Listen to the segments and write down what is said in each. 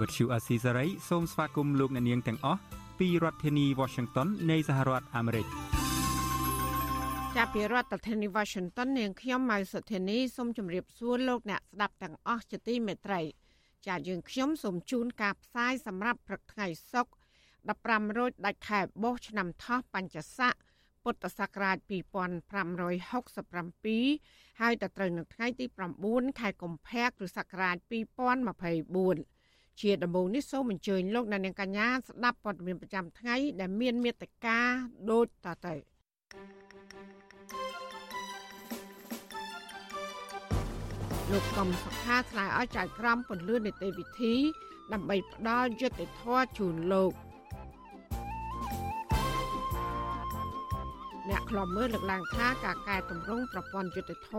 វត្តឈូអាស៊ីសេរីសូមស្វាគមន៍លោកអ្នកនាងទាំងអស់ពីរដ្ឋធានី Washington នៃសហរដ្ឋអាមេរិកចាប់ពីរដ្ឋធានី Washington នាងខ្ញុំម៉ៅសុធានីសូមជម្រាបសួរលោកអ្នកស្ដាប់ទាំងអស់ជាទីមេត្រីចា៎យើងខ្ញុំសូមជូនការផ្សាយសម្រាប់ព្រឹកថ្ងៃសុក្រ15រោចដាច់ខែបោះឆ្នាំថោះបัญចស័កពុទ្ធសករាជ2567ហើយដល់ត្រូវនៅថ្ងៃទី9ខែកុម្ភៈគ្រិស្តសករាជ2024 ជាដំបូងនេះសូមអញ្ជើញលោកអ្នកនាងកញ្ញាស្ដាប់ព័ត៌មានប្រចាំថ្ងៃដែលមានមេត្តាដូចតទៅលោកកំសខាឆ្លើយឲ្យចៅក្រមពន្លឿននីតិវិធី ដើម្បីផ្ដល់យុត្តិធម៌ជូនលោកអ្នកខ្លំមើលលើកឡើងថាការកែតម្រង់ប្រព័ន្ធយុតិធធ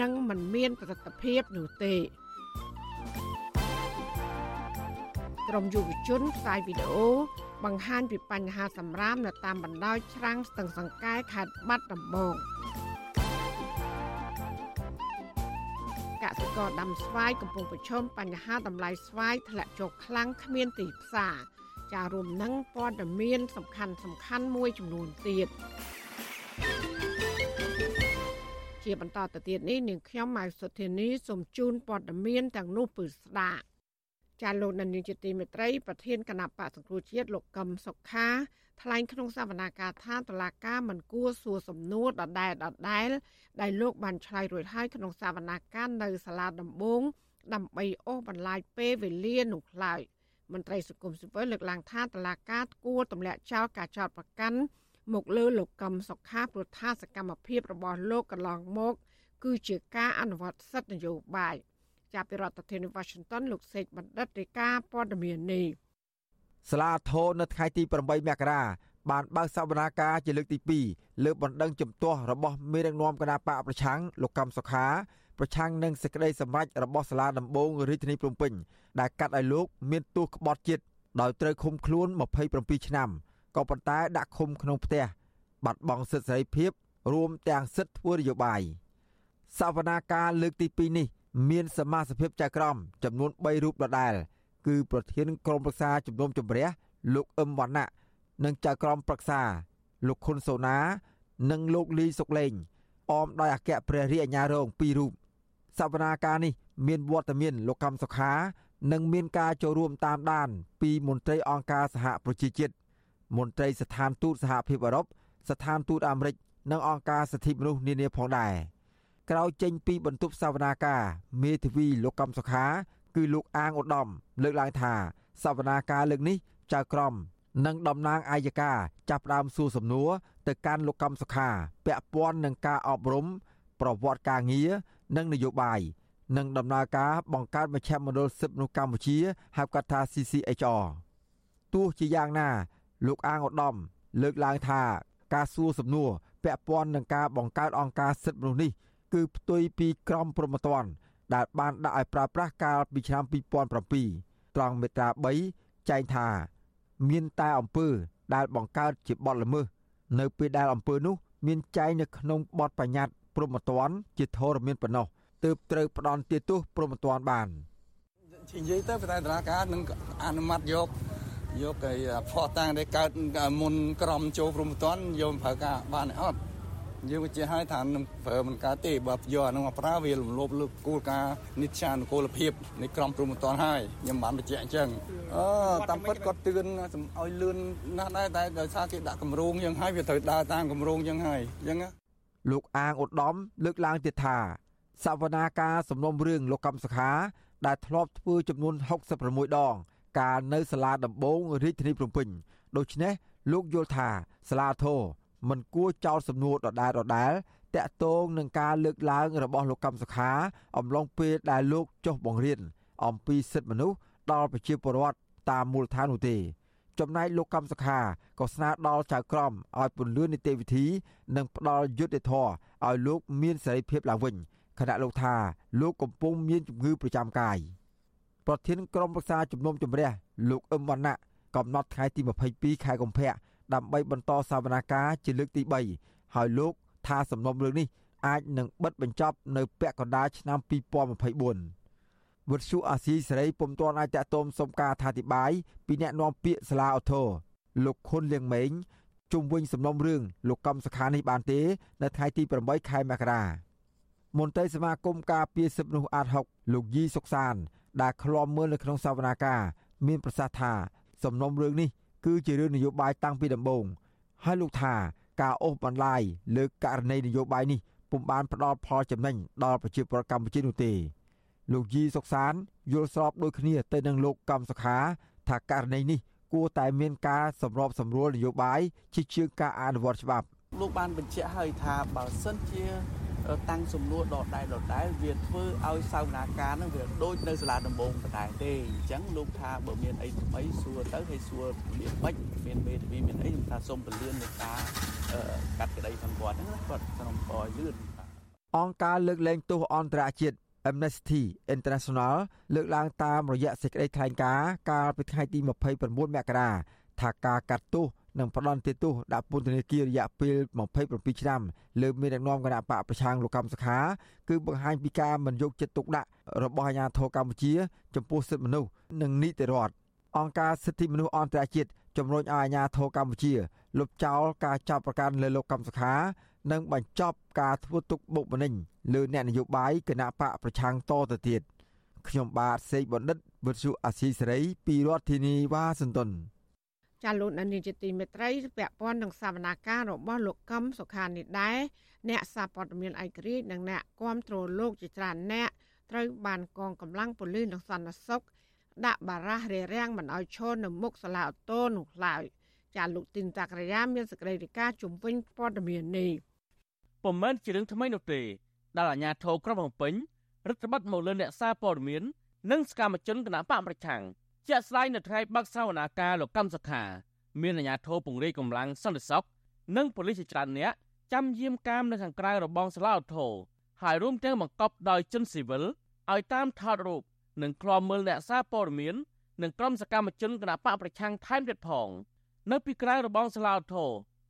នឹងមិនមានប្រសិទ្ធភាពនោះទេ ក្រមយុវជនផ្សាយវីដេអូបង្ហាញពីបញ្ហាសម្រាមនៅតាមបណ្ដោយច្រាំងស្ទឹងសង្កែខេត្តបាត់ដំបងកសិករដាំស្វាយកំពុងប្រឈមបញ្ហាតម្លៃស្វាយធ្លាក់ចុះខ្លាំងគ្មានទីផ្សារចារួមនឹងព័ត៌មានសំខាន់សំខាន់មួយចំនួនទៀតជាបន្តទៅទៀតនេះនាងខ្ញុំម៉ៅសុធានីសូមជូនព័ត៌មានទាំងនោះពឺស្ដាប់ ចាលោកនាយកជាទីមេត្រីប្រធានគណៈបកសង្គ្រោះជាតិលោកកឹមសុខាថ្លែងក្នុងសវនាការថាតឡាការមិនគួរសួរសំណួរដដែលដដែលដែលលោកបានឆ្លើយរួចហើយក្នុងសវនាការនៅសាលាដំបងដើម្បីអូសបន្លាយពេលវេលានោះឡើយមន្ត្រីសង្គមស៊ីវិលលើកឡើងថាតឡាការគួរទម្លាក់ចោលការចោទប្រកាន់មកលើលោកកឹមសុខាព្រោះថាសកម្មភាពរបស់លោកកន្លងមក គឺជាការអនុវត្តសិទ្ធិនយោបាយ ចាប់ពីរដ្ឋធានី Washington លោកសេកបណ្ឌិតរាយការណ៍ព័ត៌មាននេះសាលាធរនៅថ្ងៃទី8មករាបានបើកសវនាការជាលើកទី2លើបណ្ដឹងជំទាស់របស់មេដឹកនាំគណៈបកប្រឆាំងលោកកឹមសុខាប្រឆាំងនឹងសេចក្តីសម្រេចរបស់សាលាដំបងរាជធានីភ្នំពេញដែលកាត់ឲ្យលោកមានទោសក្បត់ជាតិដោយត្រូវឃុំខ្លួន27ឆ្នាំក៏ប៉ុន្តែដាក់ឃុំក្នុងផ្ទះបាត់បង់សិទ្ធិសេរីភាព រួមទាំងសិទ្ធិធ្វើនយោបាយសវនាការលើកទី2នេះ មានសមាជិកចៅក្រមចំនួន3រូបដដែលគឺប្រធានក្រុមប្រឹក្សាជំនុំជម្រះលោកអឹមវណ្ណៈនិងចៅក្រមប្រឹក្សាលោកខុនសូណា និងលោកលីសុកលេងអមដោយអគ្គព្រះរាជអាជ្ញារង2រូបសវនាការនេះមានវត្តមានលោកកម្មសុខា និងមានការចូលរួមតាមដាន ពីមន្ត្រីអង្គការសហប្រជាជាតិមន្ត្រីស្ថានទូតសហភាពអឺរ៉ុបស្ថានទូតអាមេរិកនិងអង្គការសិទ្ធិមនុស្សនានាផងដែរ ក្រោយចេញពីបន្ទប់សវនាការមេធាវីលោកកំសុខា គឺលោកអាងឧត្តមលើកឡើងថាសវនាការលើកនេះចៅក្រមនិងតំណាងអាយកាចាប់ផ្ដើមសួរសំណួរទៅកាន់លោកកំសុខា ពាក់ព័ន្ធនឹងការអប់រំ ប្រវត្តិការងារនិងនយោបាយនិងដំណើរការបង្កើតមជ្ឈមណ្ឌលសិទ្ធិមនុស្សកម្ពុជាហៅកាត់ថា CCHR ទោះជាយ៉ាងណា លោកអាងឧត្តមលើកឡើងថា ការសួរសំណួរពាក់ព័ន្ធនឹងការបង្កើតអង្គការសិទ្ធិមនុស្សនេះ គឺផ្ទុយពីក្រមព្រហ្មទណ្ឌដែលបានដាក់ឲ្យប្រើប្រាស់កាលពីឆ្នាំ2007ត្រង់មេត្រា3ចែងថា មានតែអំពើដែលបង្កើតជាបទល្មើសនៅពេលដែលអំពើនោះ មានចែងនៅក្នុងបទបញ្ញត្តិព្រហ្មទណ្ឌជាធរមានប៉ុណ្ណោះទើបត្រូវផ្ដន់ទោសព្រហ្មទណ្ឌបាននិយាយទៅតែតារាការនឹងអនុម័តយកយក cái ផោះតាំងដែលកើតមុនក្រមចូលព្រំតន់យកប្រើការបានអត់ យើងវិជាឲ្យថានឹងប្រើមិនកើតទេបើយកអានោះមកប្រើវារំលោភលើគោលការណ៍និច្ចានុគោលភាពនៃក្រមព្រំតន់ហើយខ្ញុំបានបញ្ជាក់អញ្ចឹងអឺតាមពិតគាត់ទឿនឲ្យលឿនណាស់ដែរតែដោយសារគេដាក់កម្រងយ៉ាងហើយវាត្រូវដើរតាមកម្រងយ៉ាងហើយអញ្ចឹងលោកអាងឧត្តមលើកឡើងទៀតថាសវនាការសំណុំរឿងលោកកំសខា ដែលធ្លាប់ធ្វើចំនួន66ដង កាលនៅសាលាដំបងរាជធានីភ្នំពេញដូច្នេះលោកយល់ថាសាលាធរ មិនគួរចោទសំណួរដដែលដដែលតាក់ទងនឹងការលើកឡើងរបស់លោកកម្មសុខាអំឡុងពេលដែលលោកចុះបង្រៀនអំពីសិទ្ធិមនុស្សដល់ប្រជាពលរដ្ឋតាមមូលដ្ឋាននោះទេចំណែកលោកកម្មសខាក៏ស្នើដល់ចៅក្រមឲ្យពន្យល់នីតិវិធី និងផ្ដល់យុត្តិធម៌ឲ្យលោកមានសេរីភាពឡើងវិញខណៈលោកថាលោកកំពុងមានជំងឺប្រចាំកាយប្រធានក្រុមប្រឹក្សាជំនុំជម្រះលោកអឹមវណ្ណៈកំណត់ថ្ងៃទី22ខែកុម្ភៈ ដើម្បីបន្តសវនាការជាលើកទី3ហើយលោកថាសំណុំរឿងនេះអាចនឹងបិទបញ្ចប់នៅពាក់កណ្ដាលឆ្នាំ2024វុទ្ធុអាស៊ីសេរីពុំទាន់អាចតតមសុំការអធិប្បាយពីអ្នកនាំពាក្យសាលាអូថូលោកខុនលៀងម៉េងជុំវិញសំណុំរឿងលោកកំសខានេះបានទេ នៅថ្ងៃទី8ខែមករាមន្ត្រីសមាគមការពារសិទ្ធិមនុស្សអាត6លោកយីសុកសាន ដែលឃ្លាំមើលនៅក្នុងសវនាការមានប្រសាសន៍ថាសំណុំរឿងនេះ គឺជារឿងនយោបាយតាំងពីដំបូងហើយលោកថាការអូសបន្លាយលើករណីនយោបាយនេះពុំបានផ្ដល់ផលចំណេញដល់ប្រជាពលរដ្ឋកម្ពុជានោះទេលោកយីសុកសានយល់ស្របដូចគ្នាទៅនឹងលោកកំសុខា ថាករណីនេះគួរតែមានការសម្របសម្រួលនយោបាយជាជាងការអនុវត្តច្បាប់លោកបានបញ្ជាក់ហើយថាបើសិនជា តាំងសំណួរដដែលដដែលវាធ្វើឲ្យសវនាការនឹងវាដូចនៅសាលាដំបងបតែទេអញ្ចឹងលោកថាបើមានអីថ្មីសួរទៅហើយសួរមានមិនមានមេធាវីមានអីខ្ញុំថាសូមពលាននៃការកាត់ក្តីផងគាត់ហ្នឹងគាត់ក្នុងកយលឿនអង្គការលើកលែងទោសអន្តរជាតិ Amnesty International លើកឡើងតាមរយៈសេចក្តីថ្លែងការណ៍កាលពីថ្ងៃទី29មករាថាការកាត់ទោស និងផ្ដន់ទោសដាក់ពន្ធនាគាររយៈពេល27ឆ្នាំលើមានដឹកនាំគណៈបកប្រឆាំងលោកកម្មសខាគឺបង្ហាញពីការមិនយកចិត្តទុកដាក់របស់អាជ្ញាធរកម្ពុជា ចំពោះសិទ្ធិមនុស្សនិងនីតិរដ្ឋអង្គការសិទ្ធិមនុស្សអន្តរជាតិជំរុញឲ្យអាជ្ញាធរកម្ពុជាលុបចោលការចាប់ប្រកាន់លើលោកកម្មសខា និងបញ្ចប់ការធ្វើទុកបុកម្នេញលើអ្នកនយោបាយគណៈបកប្រឆាំងតទៅទៀតខ្ញុំបាទសេកបណ្ឌិតវិទ្យុអាស៊ីសេរីពីរដ្ឋធានីវ៉ាស៊ីនតោន ចាលោកនានីជាទីមេត្រីពាក់ព័ន្ធនឹងសវនាការរបស់លោកកឹមសុខានេះដែរអ្នកសារព័ត៌មានឯករាជ្យនិងអ្នកគាំទ្រលោកជាច្រើនអ្នកត្រូវបានកងកម្លាំងប៉ូលីសនិងសន្តិសុខដាក់បារះរារាំងមិនឲ្យឈរនៅមុខសាលាអូតូនោះឡើយចាលោកទីនតាក្រយាមានសេចក្តីរាយការណ៍ជំវិញព័ត៌មាននេះពុំមែនជារឿងថ្មីនោះទេដែលអាជ្ញាធរក្រុងភ្នំពេញរដ្ឋបတ်មកលើអ្នកសារព័ត៌មាននិងសកម្មជនគណបកប្រឆាំង ជាក់ស្ដែងនៅថ្ងៃបើកសវនាការលោកកម្មសខាមានអាជ្ញាធរពង្រាយកម្លាំងសន្តិសុខនិងប៉ូលីសជាច្រើនអ្នកចាំយាមកាមនៅខាងក្រៅរបងសាឡាអូថូហើយរួមទាំងបង្កប់ដោយជនស៊ីវិលឲ្យតាមថតរូបនិងក្លំមើលអ្នកសារព័ត៌មាននិងក្រុមសកម្មជនគណបកប្រឆាំងថែមទៀតផង នៅពីក្រៅរបងសាឡាអូថូ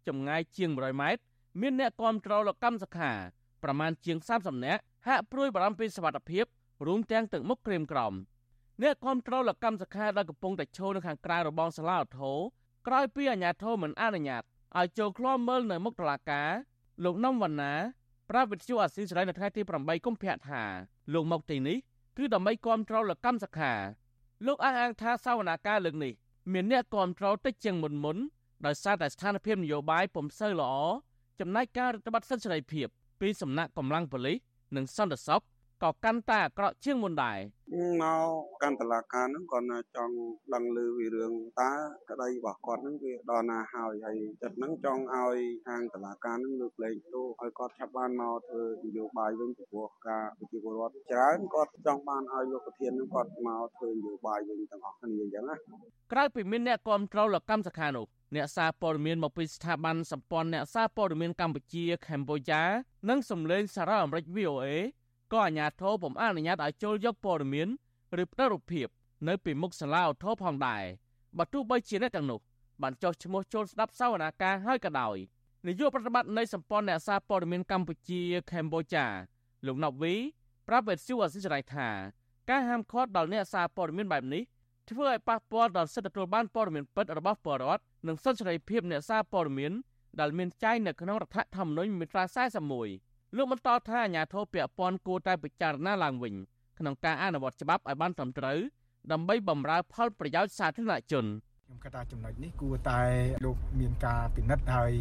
ចម្ងាយជាង100ម៉ែត្រមានអ្នកគាំទ្រលោកកម្មសខាប្រមាណជាង30នាក់ហាក់ព្រួយបារម្ភពីសវត្ថិភាពរួមទាំងទឹកមុខក្រៀមក្រំ អ្នកគ្រប់គ្រងលកម្មសខាដែលកំពុងតែឈរនៅខាងក្រៅរបងសាឡាអូថូក្រោយពីអាជ្ញាធរមិនអនុញ្ញាតឲ្យចូលឃ្លាំមើលនៅមុខតុលាការលោកនំវណ្ណាប្រាប់វិទ្យុអាស៊ីសេរីនៅថ្ងៃទី8កុម្ភៈថាលោកមកទីនេះគឺដើម្បីគ្រប់គ្រងលកម្មសខាលោកអះអាងថាសវនាការលើកនេះមានអ្នកគ្រប់គ្រងតិចជាងមុនមុនដោយសារតែស្ថានភាពនយោបាយពុំសូវល្អចំណែកការរដ្ឋបတ်សិទ្ធិសេរីភាពពីសំណាក់កម្លាំងប៉ូលីសនិងសន្តិសុខ ក៏កាន់តែអាក្រក់ជាងមុនដែរមកកាន់តឡាការហ្នឹងគាត់ចង់ដឹងឮពីរឿងតើក្តីរបស់គាត់ហ្នឹងវាដល់ណាហើយហើយចិត្តហ្នឹងចង់ឲ្យខាងតឡាការហ្នឹងលើកលែងទោសឲ្យគាត់ឆាប់បានមកធ្វើនយោបាយវិញពីព្រោះការប្រជាពលរដ្ឋច្រើនគាត់ចង់បានឲ្យលោកប្រធានហ្នឹងគាត់មកធ្វើនយោបាយវិញទាំងអស់គ្នាអញ្ចឹងណាក្រៅពីមានអ្នកគ្រប់គ្រងលកម្មសខានោះអ្នកសារព័ត៌មានមកពីស្ថាប័នសម្ព័ន្ធអ្នកសារព័ត៌មានកម្ពុជាកម្ពុជានិងសម្លេងសារ៉ាអាមេរិក VOA ក៏អាជ្ញាធរពុំអនុញ្ញាតឲ្យចូលយកព័ត៌មានឬផ្ដល់រូបភាពនៅពីមុខសាលាអូថូផងដែរបើទោះបីជាអ្នកទាំងនោះបានចុះឈ្មោះចូលស្ដាប់សវនាការហើយក៏ដោយនាយកប្រតិបត្តិនៃសម្ព័ន្ធអ្នកសារព័ត៌មានកម្ពុជាកម្ពុជាលោកណប់វីប្រាប់វិទ្យុអសិរ័យថាការហាមឃាត់ដល់អ្នកសារព័ត៌មានបែបនេះធ្វើឲ្យប៉ះពាល់ដល់សិទ្ធិទទួលបានព័ត៌មានពិតរបស់ពលរដ្ឋនិងសិទ្ធិសេរីភាពអ្នកសារព័ត៌មានដែលមានចែងនៅក្នុងរដ្ឋធម្មនុញ្ញមាត្រា41 លោកបន្តថាអាញាធរពពាន់គួរតែពិចារណាឡើងវិញក្នុងការអនុវត្តច្បាប់ឲ្យបានត្រឹមត្រូវដើម្បីបម្រើផលប្រយោជន៍សាធារណជន។ ខ្ញុំគិតថាចំណុចនេះគួរតែលោកមានការពិនិត្យហើយ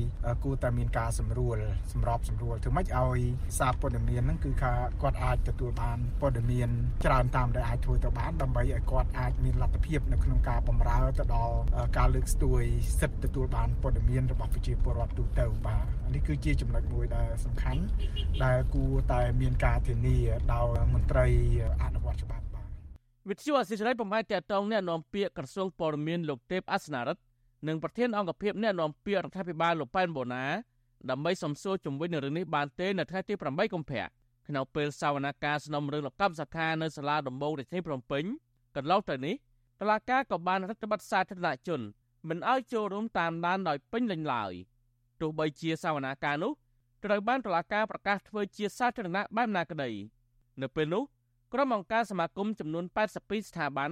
គួរតែមានការសម្រួលសម្របសម្រួលធ្វើម៉េចឲ្យសារព័ត៌មានហ្នឹងគឺថាគាត់អាចទទួលបានព័ត៌មានច្រើនតាមដែលអាចធ្វើទៅបានដើម្បីឲ្យគាត់អាចមានលទ្ធភាពនៅក្នុងការបម្រើទៅដល់ការលើកស្ទួយសិទ្ធិទទួលបានព័ត៌មានរបស់ប្រជាពលរដ្ឋទូទៅបាទនេះគឺជាចំណុចមួយដែលសំខាន់ដែលគួរតែមានការធានាដោយមន្ត្រីអនុវត្តច្បាប់ វិទ្យុអសិរ័យបំផាយតតងអ្នកនាំពាក្យក្រសួងព័ត៌មានលោកទេពអសនារិទ្ធនិងប្រធានអង្គភិបអ្នកនាំពាក្យរដ្ឋាភិបាលលោកប៉ែនបូណាដើម្បីសំសួរជំវិញនឹងរឿងនេះបានទេនៅថ្ងៃទី8កុម្ភៈក្នុងពេលសវនកម្មសំណុំរឿងលកម្មសខានៅសាលាដំបងរាជធានីភ្នំពេញកន្លងទៅនេះតឡាការក៏បានរដ្ឋបတ်សាធារណជនមិនឲ្យចូលរួមតាមដានដោយពេញលេញឡើយទោះបីជាសវនកម្មនោះត្រូវបានតឡាការប្រកាសធ្វើជាសាធារណៈបែបណាក្តីនៅពេលនោះ ក្រុមអង្គការសមាគមចំនួន82ស្ថាប័ន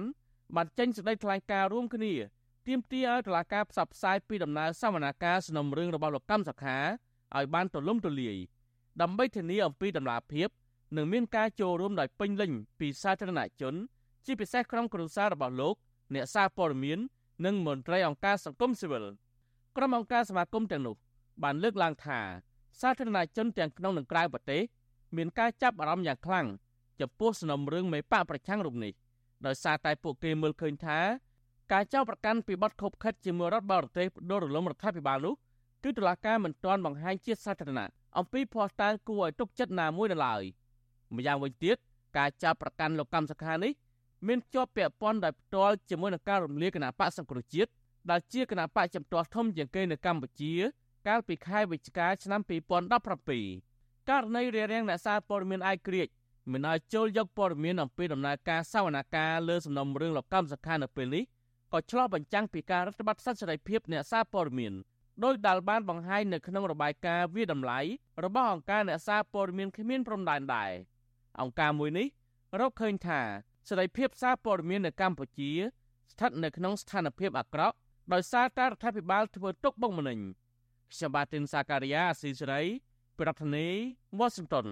បានចេញសេចក្តីថ្លែងការណ៍រួមគ្នាទាមទារឲ្យតុលាការផ្សព្វផ្សាយពីដំណើរសវនកម្មសំណុំរឿងរបស់លោកកម្មសខាឲ្យបានទូលំទូលាយដើម្បីធានាអំពីដំណាភាពនិងមានការចូលរួមដោយពេញលេញពីសាធារណជន ជាពិសេសក្រុមគ្រួសាររបស់លោក អ្នកសារព័ត៌មាន និងមន្ត្រីអង្គការសង្គមស៊ីវិលក្រុមអង្គការសមាគមទាំងនោះ បានលើកឡើងថាសាធារណជនទាំងក្នុងនិងក្រៅប្រទេសមានការចាប់អារម្មណ៍យ៉ាងខ្លាំង ចំពោះសំណុំរឿងមេបកប្រឆាំងរូបនេះដោយសារតែពួកគេមើលឃើញថាការចោទប្រកាន់ពីបទខົບខិតជាមួយរដ្ឋបរទេសផ្ដួលរលំរដ្ឋាភិបាលនោះគឺតុលាការមិនទាន់បង្ហាញជាសាធារណៈអំពីភ័ស្តុតាងគួរឲ្យទុកចិត្តណាមួយនៅឡើយម្យ៉ាងវិញទៀតការចាប់ប្រកាន់លោកកម្មសខានេះមានជាប់ពាក់ព័ន្ធដោយផ្ទាល់ជាមួយនឹងការរំលាយគណៈបកសង្គ្រោះជាតិដែលជាគណៈបកចំទាស់ធំជាងគេនៅកម្ពុជា កាលពីខែវិច្ឆិកាឆ្នាំ2017ករណីរារាំងអ្នកសារព័ត៌មានអាយក្រិច មិនឲ្យចូលយកព័ត៌មានអំពីដំណើរការសវនកម្មលើសំណុំរឿងលោកកម្មសខានៅពេលនេះក៏ឆ្លោះបញ្ចាំងពីការរដ្ឋបတ်សិទ្ធិសេរីភាពអ្នកសារព័ត៌មានដោយដែលបានបង្ហាញនៅក្នុងរបាយការណ៍វាតម្លៃរបស់អង្គការអ្នកសារព័ត៌មានគ្មានព្រំដែនដែរអង្គការមួយនេះរកឃើញថាសេរីភាពសារព័ត៌មាននៅកម្ពុជា ស្ថិតនៅក្នុងស្ថានភាពអាក្រក់ដោយសារតែរដ្ឋាភិបាលធ្វើទុកបុកម្នេញខ្ញុំបាទទីនសាការីយ៉ាអស៊ីសេរីប្រធានាធិបតី Washington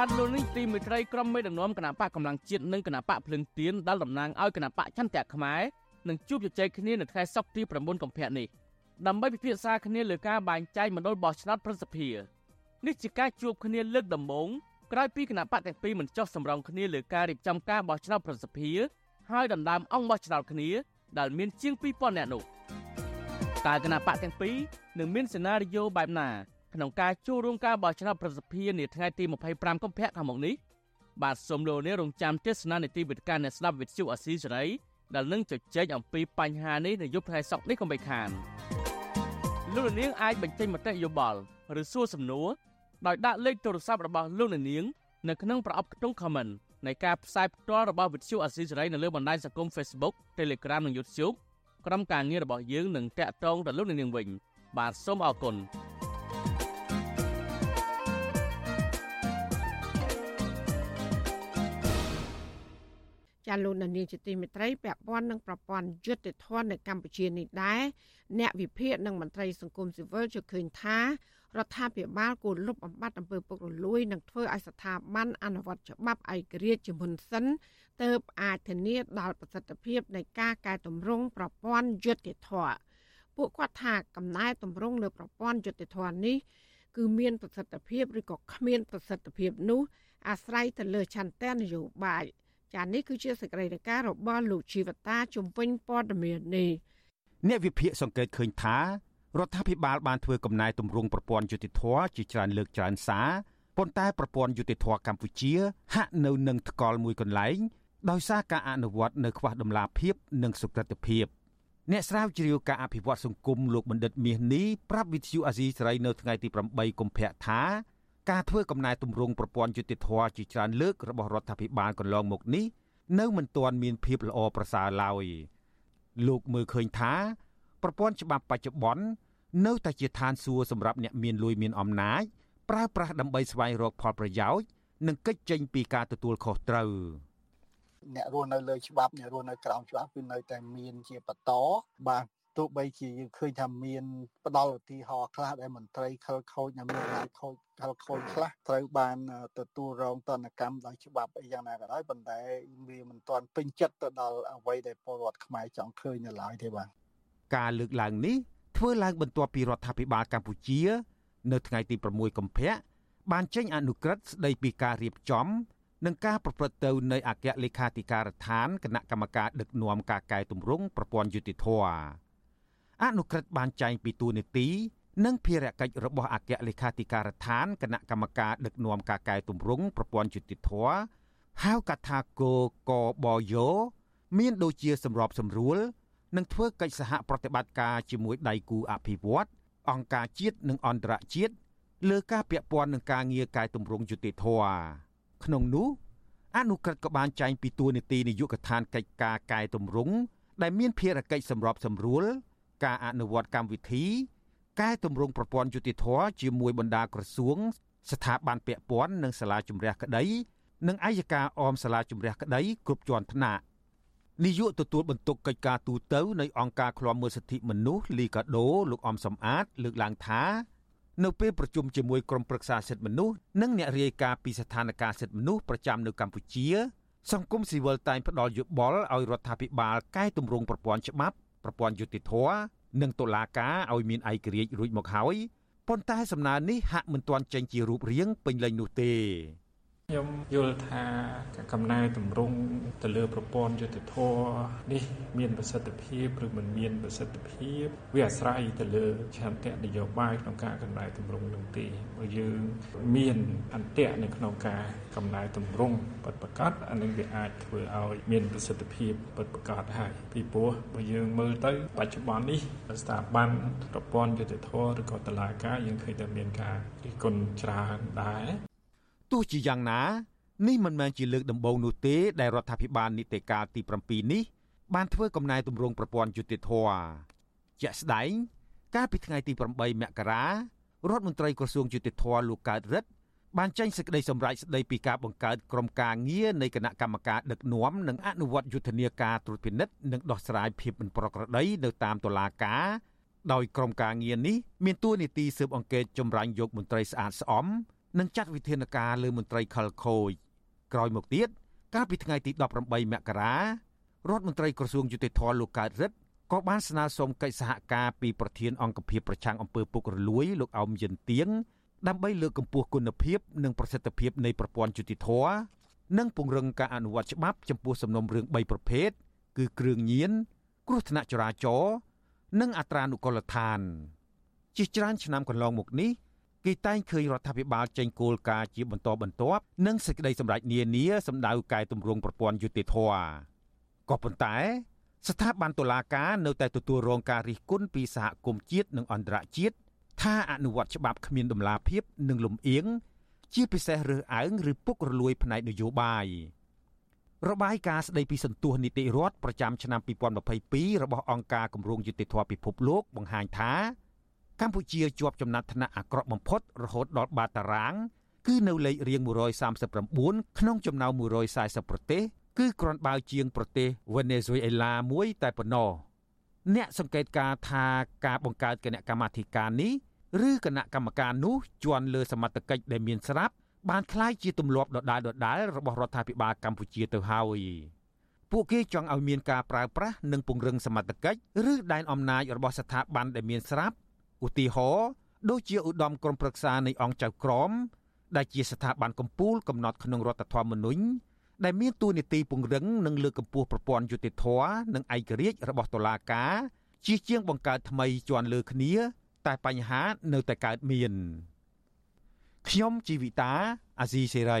បានលោកនេះទីមេត្រីក្រុមមេដឹកនាំគណៈបកកម្លាំងជាតិនិងគណៈបកភ្លឹងទៀនដែលតំណាងឲ្យគណៈបកចន្ទៈខ្មែរនឹងជួបជជែកគ្នានៅថ្ងៃសុក្រទី9កុម្ភៈនេះដើម្បីពិភាក្សាគ្នាលើការបែងចែកមណ្ឌលបោះឆ្នោតប្រសិទ្ធភាពនេះជាការជួបគ្នាលើកដំបូងក្រោយពីគណៈបកទាំងពីរមិនចោះសម្រងគ្នាលើការរៀបចំការបោះឆ្នោតប្រសិទ្ធភាពហើយដណ្ដើមអង្គបោះឆ្នោតគ្នាដែលមានជាង2000នាក់នោះតើគណៈបកទាំងពីរនឹងមានសេណារីយ៉ូបែបណា ក្នុងការចូលរួមការបោះឆ្នោតប្រសិទ្ធភាពនាថ្ងៃទី25កុម្ភៈខាងមុខនេះបាទសូមលោកនេះរងចាំទស្សនានីតិវិទ្យាអ្នកស្ដាប់វិទ្យុអស៊ីសេរីដែលនឹងជជែកអំពីបញ្ហានេះនៅយប់ថ្ងៃសុក្រនេះកុំបីខានលោកនាងអាចបញ្ចេញមតិយោបល់ឬសួរសំណួរដោយដាក់លេខទូរស័ព្ទរបស់លោកនាងនៅក្នុងប្រអប់ខ្ទង់ comment នៃការផ្សាយផ្ទាល់របស់វិទ្យុអស៊ីសេរីនៅលើបណ្ដាញសង្គម Facebook Telegram និង YouTube ក្រុមការងាររបស់យើងនឹងតាក់ទងទៅលោកនាងវិញបាទសូមអរគុណ ចាលោកនាងជាទីមេត្រីពាក់ព័ន្ធនឹងប្រព័ន្ធយុត្តិធម៌នៅកម្ពុជានេះដែរអ្នកវិភាគនិងមន្ត្រីសង្គមស៊ីវិលជឿឃើញថារដ្ឋាភិបាលគួរលុបបំបាត់អំពើពុករលួយនិងធ្វើឲ្យស្ថាប័នអនុវត្តច្បាប់ឯករាជ្យជាមុនសិនទើបអាចធានាដល់ប្រសិទ្ធភាពនៃការកែតម្រង់ប្រព័ន្ធយុត្តិធម៌ពួកគាត់ថាកំណែតម្រង់លើប្រព័ន្ធយុត្តិធម៌នេះគឺមានប្រសិទ្ធភាពឬក៏គ្មានប្រសិទ្ធភាពនោះអាស្រ័យទៅលើឆន្ទៈនយោបាយ។ ចានេះគឺជាសេចក្តីរាយការណ៍របស់លោកជីវតាជំវិញព័ត៌មាននេះអ្នកវិភាគសង្កេតឃើញថារដ្ឋាភិបាលបានធ្វើកំណែទម្រង់ប្រព័ន្ធយុតិធធជាច្រើនលើកច្រើនសារប៉ុន្តែប្រព័ន្ធយុតិធធកម្ពុជា ហាក់នៅនឹងថ្កល់មួយកន្លែងដោយសារការអនុវត្តនៅខ្វះដំណាភាពនិងសុក្រតិភាពអ្នកស្រាវជ្រាវការអភិវឌ្ឍសង្គមលោកបណ្ឌិតមាសនេះប្រាប់វិទ្យុអាស៊ីសេរីនៅថ្ងៃទី8កុម្ភៈថា ការធ្វើកំណែទម្រង់ប្រព័ន្ធយុតិធធជាច្រើនលើករបស់រដ្ឋាភិបាលកន្លងមកនេះនៅមិនទាន់មានភាពល្អប្រសើរឡើយលោកមើលឃើញថាប្រព័ន្ធច្បាប់បច្ចុប្បន្ននៅតែជាឋានសួគ៌សម្រាប់អ្នកមានលុយមានអំណាចប្រើប្រាស់ដើម្បីស្វែងរកផលប្រយោជន៍និងកិច្ចចេញពីការទទួលខុសត្រូវអ្នករស់នៅលើច្បាប់អ្នករស់នៅក្រោមច្បាប់គឺនៅតែមានជាបន្តបាទ ទោះបីជាយើងឃើញថាមានផ្ដាល់ឧទាហរណ៍ខ្លះដែលមន្ត្រីខលខូចនិងមានអាចខូចខលខូចខ្លះត្រូវបានទទួលរងទណ្ឌកម្មដោយច្បាប់អីយ៉ាងណាក៏ដោយប៉ុន្តែវាមិនទាន់ពេញចិត្តទៅដល់អ្វីដែលពលរដ្ឋខ្មែរចង់ឃើញនៅឡើយទេបាទការលើកឡើងនេះធ្វើឡើងបន្ទាប់ពីរដ្ឋាភិបាលកម្ពុជា នៅថ្ងៃទី6កុម្ភៈបានចេញអនុក្រឹត្យស្ដីពីការរៀបចំនិងការប្រព្រឹត្តទៅនៃអគ្គលេខាធិការដ្ឋានគណៈកម្មការដឹកនាំការកែតម្រង់ប្រព័ន្ធយុតិធធម៌ អនុក្រឹត្យបានចែងពីទូនីតិនិងភារកិច្ចរបស់អគ្គលេខាធិការដ្ឋានគណៈកម្មការដឹកនាំការកែតម្រង់ប្រព័ន្ធយុតិធធហៅកាត់ថាគោកបយោមានដូចជាសម្របសម្រួលនិងធ្វើកិច្ចសហប្រតិបត្តិការជាមួយដៃគូអភិវឌ្ឍអង្គការជាតិនិងអន្តរជាតិលើការពាក់ព័ន្ធនឹងការងារកែតម្រង់យុតិធធក្នុងនោះអនុក្រឹត្យក៏បានចែងពីទួលនីតិនាយកដ្ឋានកិច្ចការកែតម្រង់ដែលមានភារកិច្ចសម្របសម្រួល ការអនុវត្តកម្មវិធីកែតម្រង់ប្រព័ន្ធយុតិធធជាមួយបណ្ដាក្រសួង ស្ថាប័នពាក់ព័ន្ធនិងសាលាជំរះក្តីនិងអัยការអមសាលាជំរះក្តីគ្រប់ជាន់ថ្នាក់នាយកទទួលបន្ទុកកិច្ចការទូតនៃអង្គការឃ្លាំមើលសិទ្ធិមនុស្សលីកាដូលោកអំសំអាត លើកឡើងថានៅពេលប្រជុំជាមួយក្រុមប្រឹក្សាសិទ្ធិមនុស្សនិងអ្នករាយការណ៍ពីស្ថានភាពសិទ្ធិមនុស្សប្រចាំនៅកម្ពុជា សង្គមស៊ីវិលតែងផ្ដល់យោបល់ឲ្យរដ្ឋាភិបាលកែតម្រង់ប្រព័ន្ធច្បាប់ ប្រព័ន្ធយុតិធធនិងតុលាការឲ្យមានឯករាជ្យរួចមកហើយប៉ុន្តែសំណើនេះហាក់មិនទាន់ចេញជារូបរាងពេញលេញនោះទេ ខ្ញុំយល់ថាកំណែតម្រង់ទៅលើប្រព័ន្ធយុតិធធនេះមានប្រសិទ្ធភាពឬមិនមានប្រសិទ្ធភាពវាអាស្រ័យទៅលើឆន្ទៈនយោបាយក្នុងការកំណែតម្រង់នោះទេបើយើងមានអន្ទាក់នៅក្នុងការកំណែតម្រង់ពិតប្រាកដអានឹងវាអាចធ្វើឲ្យមានប្រសិទ្ធភាពពិតប្រាកដហើយពីព្រោះបើយើងមើលទៅបច្ចុប្បន្ននេះស្ថាប័នប្រព័ន្ធយុតិធធឬក៏តុលាការយើងឃើញតែមានការរិះគន់ច្រើនដែរ ទោះជាយ៉ាងណានេះមិនមែនជាលើកដំបូងនោះទេដែលរដ្ឋាភិបាលនីតិកាលទី7នេះបានធ្វើកំណែទម្រង់ប្រព័ន្ធយុតិធធម៌ជាក់ស្ដែងកាលពីថ្ងៃទី8មករារដ្ឋមន្ត្រីក្រសួងយុតិធធម៌លោកកើតរិទ្ធបានចេញសេចក្តីសម្រេចស្តីពីការបង្កើតក្រុមការងារនៃគណៈកម្មការដឹកនាំនិងអនុវត្តយុទ្ធនាការត្រួតពិនិត្យនិងដោះស្រាយភាពមិនប្រក្រតីនៅតាមតុលាការដោយក្រុមការងារនេះមានតួនាទីស៊ើបអង្កេតចម្រាញ់យកមន្ត្រីស្អាតស្អំ និងចាត់វិធានការលើមន្ត្រីខលខូចក្រោយមកទៀតកាលពីថ្ងៃទី18មករារដ្ឋមន្ត្រីក្រសួងយុតិធធម៌លោកកើតរិទ្ធក៏បានស្នើសុំកិច្ចសហការពីប្រធានអង្គភិបប្រឆាំងអំពើពុករលួយលោកអោមយិនទៀងដើម្បីលើកកម្ពស់គុណភាពនិងប្រសិទ្ធភាពនៃប្រព័ន្ធយុតិធធម៌និងពង្រឹងការអនុវត្តច្បាប់ចំពោះសំណុំរឿង3ប្រភេទគឺគ្រឿងញៀនគ្រោះថ្នាក់ចរាចរណ៍និងអត្រានុកូលដ្ឋានជាច្រើនឆ្នាំកន្លងមកនេះ គេតែងឃើញរដ្ឋាភិបាលចេញគោលការណ៍ជាបន្តបន្ទាប់និងសេចក្តីសម្រេចនានាសម្ដៅកែតម្រង់ប្រព័ន្ធយុតិធធម៌ក៏ប៉ុន្តែ ស្ថាប័នតុលាការនៅតែទទួលរងការរិះគន់ពីសហគមន៍ជាតិនិងអន្តរជាតិថាអនុវត្តច្បាប់គ្មានដំណាភាពនិងលំអៀងជាពិសេសរើសអើងឬពុករលួយផ្នែកនយោបាយរបាយការណ៍ស្តីពីសន្ទុះនីតិរដ្ឋប្រចាំឆ្នាំ2022របស់អង្គការគម្រោងយុតិធធម៌ពិភពលោកបង្ហាញថា កម្ពុជាជាប់ចំណាត់ថ្នាក់អាក្រក់បំផុតរហូតដល់បាតតារាង គឺនៅលេខរៀង139ក្នុងចំណោម140ប្រទេស គឺគ្រាន់បើជាងប្រទេសវេណេស៊ុយអេឡាមួយតែប៉ុណ្ណោះអ្នកសង្កេតការថាការបង្កើតគណៈកម្មាធិការនេះឬគណៈកម្មការនោះជន់លើសមត្ថកិច្ចដែលមានស្រាប់បានคล้ายជាទម្លាប់ដដែលដដែលរបស់រដ្ឋាភិបាលកម្ពុជាទៅហើយពួកគេចង់ឲ្យមានការប្រើប្រាស់និងពង្រឹងសមត្ថកិច្ចឬដែនអំណាចរបស់ស្ថាប័នដែលមានស្រាប់ ឧទាហរណ៍ដូចជាឧត្តមក្រុមប្រឹក្សានៃអង្គចៅក្រម ដែលជាស្ថាប័នកម្ពុជាកំណត់ក្នុងរដ្ឋធម្មនុញ្ញដែលមានតួនាទីពង្រឹងនិងលើកកម្ពស់ប្រព័ន្ធយុតិធធម៌និងឯករាជ្យរបស់តុលាការជាជាងបង្កើតថ្មីជាន់លើគ្នា តែបញ្ហានៅតែកើតមានខ្ញុំជីវិតាអាស៊ីសេរី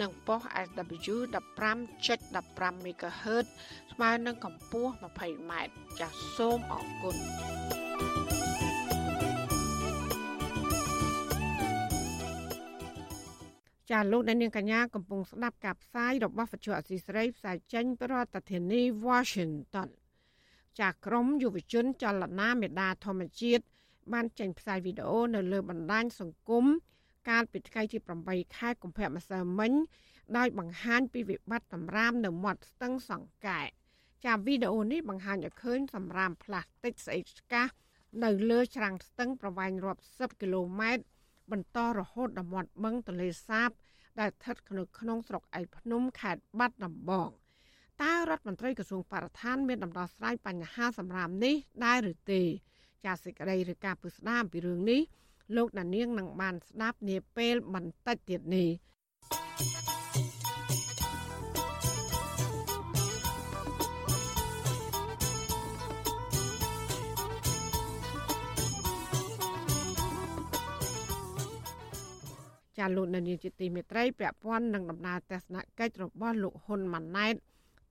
និងប៉ុស SW 15.15 MHz ស្មើនឹងកម្ពស់ 20m ចាសសូមអរគុណចាលោកអ្នកនាងកញ្ញាកំពុងស្ដាប់ការផ្សាយរបស់វិទ្យុអសីស្រីផ្សាយចេញពីរដ្ឋធានី Washington ចាក្រមយុវជនចលនាមេដាធម្មជាតិបានចេញផ្សាយវីដេអូនៅលើបណ្ដាញសង្គម កាលពីថ្ងៃទី8ខែកុម្ភៈម្សិលមិញដោយបង្ហាញពីវិបត្តិសម្រាមនៅមាត់ស្ទឹងសង្កែចាវីដេអូនេះបង្ហាញឲ្យឃើញសម្រាមផ្លាស្ទិកស្អិតស្កះនៅលើច្រាំងស្ទឹងប្រវែងរាប់សិបគីឡូម៉ែត្របន្តរហូតដល់មាត់បឹងទន្លេសាប ដែលស្ថិតនៅក្នុងស្រុកឯកភ្នំខេត្តបាត់ដំបងតើរដ្ឋមន្ត្រីក្រសួងបរិស្ថានមានដំណោះស្រាយបញ្ហាសម្រាមនេះដែរឬទេ ចាសសេចក្តីឬការពឹស្ដារពីរឿងនេះ លោកណានៀងនឹងបានស្ដាប់នាពេលបន្តិចទៀតនេះចាលោកនានីជាទីមេត្រីពាក់ព័ន្ធនឹងដំណើរទស្សនកិច្ចរបស់លោកហ៊ុនម៉ាណែត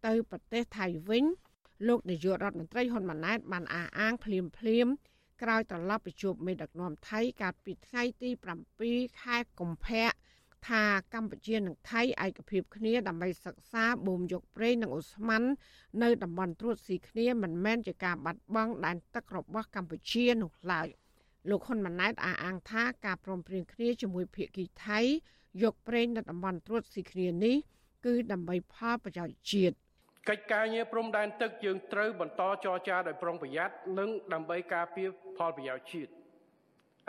ទៅប្រទេសថៃវិញ លោកនាយករដ្ឋមន្ត្រីហ៊ុនម៉ាណែតបានអះអាងភ្លាមភ្លាម ក្រោយត្រឡប់ពីជួបមេដឹកនាំថៃកាលពីថ្ងៃទី7ខែកុម្ភៈថាកម្ពុជានិងថៃឯកភាពគ្នាដើម្បីសិក្សាបូមយកប្រេងនិងអូស្មန်នៅតំបន់ត្រួតស៊ីគ្នាមិនមែនជាការបាត់បង់ដែនទឹករបស់កម្ពុជានោះឡើយលោកហ៊ុនម៉ាណែតអះអាងថាការព្រមព្រៀងគ្នាជាមួយភៀកគីថៃយកប្រេងនៅតំបន់ត្រួតស៊ីគ្នានេះគឺដើម្បីផលប្រយោជន៍ជាតិ កិច្ចការងារព្រំដែនទឹកយើងត្រូវបន្តចរចាដោយប្រុងប្រយ័ត្ននិងដើម្បីការពារផលប្រយោជន៍ជាតិ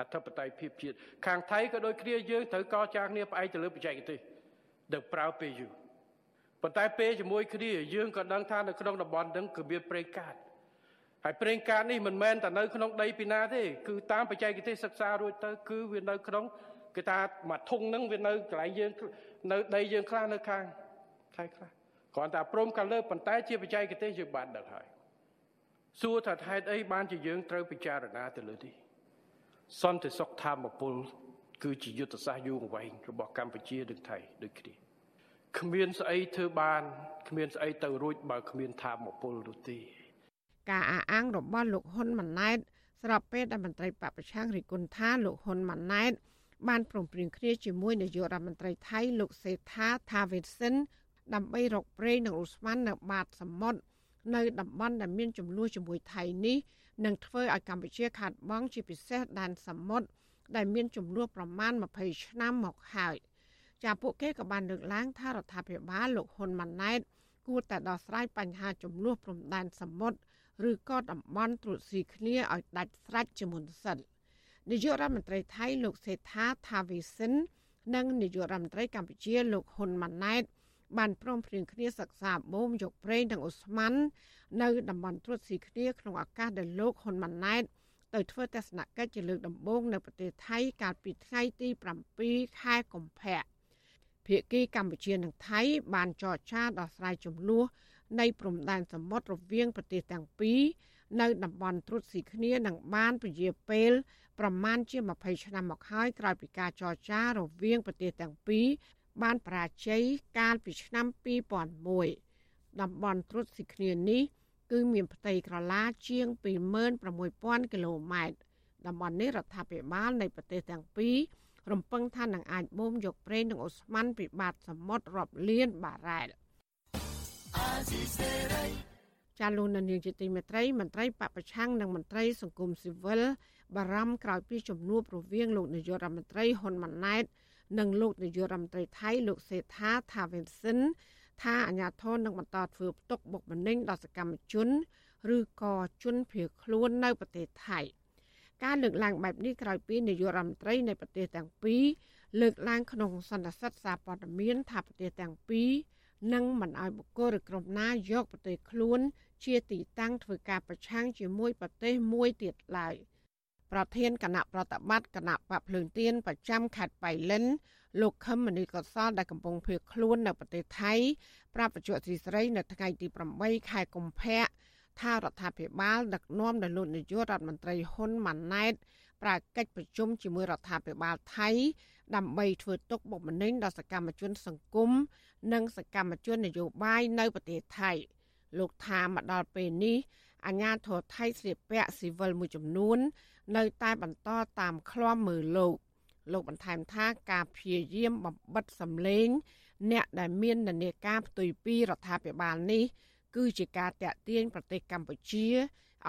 អធិបតេយ្យភាពជាតិខាងថៃក៏ដូចគ្នាយើងត្រូវកចាគ្នាផ្អែកទៅលើបច្ចេកទេសដែលប្រើពេលយូរប៉ុន្តែពេលជាមួយគ្នាយើងក៏ដឹងថានៅក្នុងតំបន់ហ្នឹងគឺមានប្រេងកាតហើយប្រេងកាតនេះមិនមែនតែនៅក្នុងដីពីណាទេគឺតាមបច្ចេកទេសសិក្សារួចទៅគឺវានៅក្នុងគេថាមួយធុងហ្នឹងវានៅកន្លែងយើងនៅដីយើងខ្លះនៅខាងថៃខ្លះ គ្រាន់តែព្រមកាលើប៉ុន្តែជាបច្ចេកទេសយើងបានដឹងហើយសួរថាហេតុអីបានជាយើងត្រូវពិចារណាទៅលើនេះសន្តិសុខធម្មពលគឺជាយុទ្ធសាស្ត្រយូរអង្វែងរបស់កម្ពុជានិងថៃដូចគ្នាគ្មានស្អីធ្វើបានគ្មានស្អីទៅរួចបើគ្មានធម្មពលនោះទេការអះអាងរបស់លោកហ៊ុនម៉ាណែតស្របពេលដែលមន្ត្រីបពប្រឆាំងរិះគន់ថាលោកហ៊ុនម៉ាណែតបានព្រមព្រៀងគ្នាជាមួយនាយករដ្ឋមន្ត្រីថៃលោកសេដ្ឋាថាវេសិន ដើម្បីរកប្រេងនិងអូស្មန်នៅបាតសមុទ្រនៅតំបន់ដែលមានចំនួនជាមួយថៃនេះនឹងធ្វើឲ្យកម្ពុជាខាតបង់ជាពិសេសដែនសមុទ្រដែលមានចំនួនប្រមាណ20ឆ្នាំមកហើយចាពួកគេក៏បានលើកឡើងថារដ្ឋាភិបាលលោកហ៊ុនម៉ាណែតគួរតែដោះស្រាយបញ្ហាចំនួនព្រំដែនសមុទ្រឬក៏តំបន់ត្រួតស៊ីគ្នាឲ្យដាច់ស្រេចជាមុនសិននាយករដ្ឋមន្ត្រីថៃលោកសេដ្ឋាថាវីសិននិងនាយករដ្ឋមន្ត្រីកម្ពុជាលោកហ៊ុនម៉ាណែត បានព្រមព្រៀងគ្នាសិក្សាបូមយកប្រេងនិងអូស្មန်នៅតំបន់ត្រួតស៊ីគ្នាក្នុងឱកាសដែលលោកហ៊ុនម៉ាណែតទៅធ្វើទស្សនកិច្ចជាលើកដំបូងនៅប្រទេសថៃកាលពីថ្ងៃទី7ខែកុម្ភៈភាគីកម្ពុជានិងថៃ បានចរចាដោះស្រាយចំនួននៃព្រំដែនសមុទ្ររវាងប្រទេសទាំងពីរនៅតំបន់ត្រួតស៊ីគ្នានឹងបានពជាពេលប្រមាណជា20ឆ្នាំមកហើយក្រោយពីការចរចារវាងប្រទេសទាំងពីរ បានបរាជ័យកាលពីឆ្នាំ2001តំបន់ត្រុតស៊ីគ្នានេះគឺមានផ្ទៃក្រឡាជាង26000គីឡូម៉ែត្រតំបន់នេះរដ្ឋាភិបាលនៃប្រទេសទាំងពីររំពឹងថានឹងអាចបូមយកប្រេងនិងអូស្មန်ពីបាតសមុទ្ររាប់លានបារ៉ែលចាលូននាងជាទីមេត្រីមន្ត្រីបពប្រឆាំងនិងមន្ត្រីសង្គមស៊ីវិលបារម្ភក្រោយពីជំនួបរវាងលោកនាយករដ្ឋមន្ត្រីហ៊ុនម៉ាណែត និងលោកនាយករដ្ឋមន្ត្រីថៃលោកសេដ្ឋាថាវិនសិនថាអាញាធននឹងបន្តធ្វើផ្ទុកបុកម្នេញដល់សកម្មជន ឬក៏ជនភៀសខ្លួននៅប្រទេសថៃការលើកឡើងបែបនេះក្រោយពីនាយករដ្ឋមន្ត្រីនៃប្រទេសទាំងពីរលើកឡើងក្នុងសន្និសីទសារព័ត៌មានថាប្រទេសទាំងពីរនឹងមិនអោយបុគ្គលឬក្រុមណាយកប្រទេសខ្លួន ជាទីតាំងធ្វើការប្រឆាំងជាមួយប្រទេសមួយទៀតឡើយ។ ប្រធានគណៈប្រតិបត្តិគណៈបកភ្លើងទៀនប្រចាំខេត្តបៃលិនលោកខឹមមនីកសលដែលកំពុងភៀសខ្លួននៅប្រទេសថៃប្រាប់បច្ចុប្បន្នស្រីនៅថ្ងៃទី8ខែកុម្ភៈថារដ្ឋាភិបាលដឹកនាំដោយលោកនាយករដ្ឋមន្ត្រីហ៊ុនម៉ាណែតប្រើកិច្ចប្រជុំជាមួយរដ្ឋាភិបាលថៃ ដើម្បីធ្វើទុកបុកម្នេញដល់សកម្មជន សង្គមនិងសកម្មជននយោបាយនៅប្រទេសថៃ លោកថាមកដល់ពេលនេះអាញាធរថៃស្លៀកពាក់ស៊ីវិលមួយចំនួន នៅតែបន្តតាមឃ្លាំមើលលោកលោកបន្ថែមថាការព្យាយាមបំបិតសម្លេង អ្នកដែលមាននានាការផ្ទុយពីរដ្ឋាភិបាលនេះ គឺជាការតាក់ទាញប្រទេសកម្ពុជា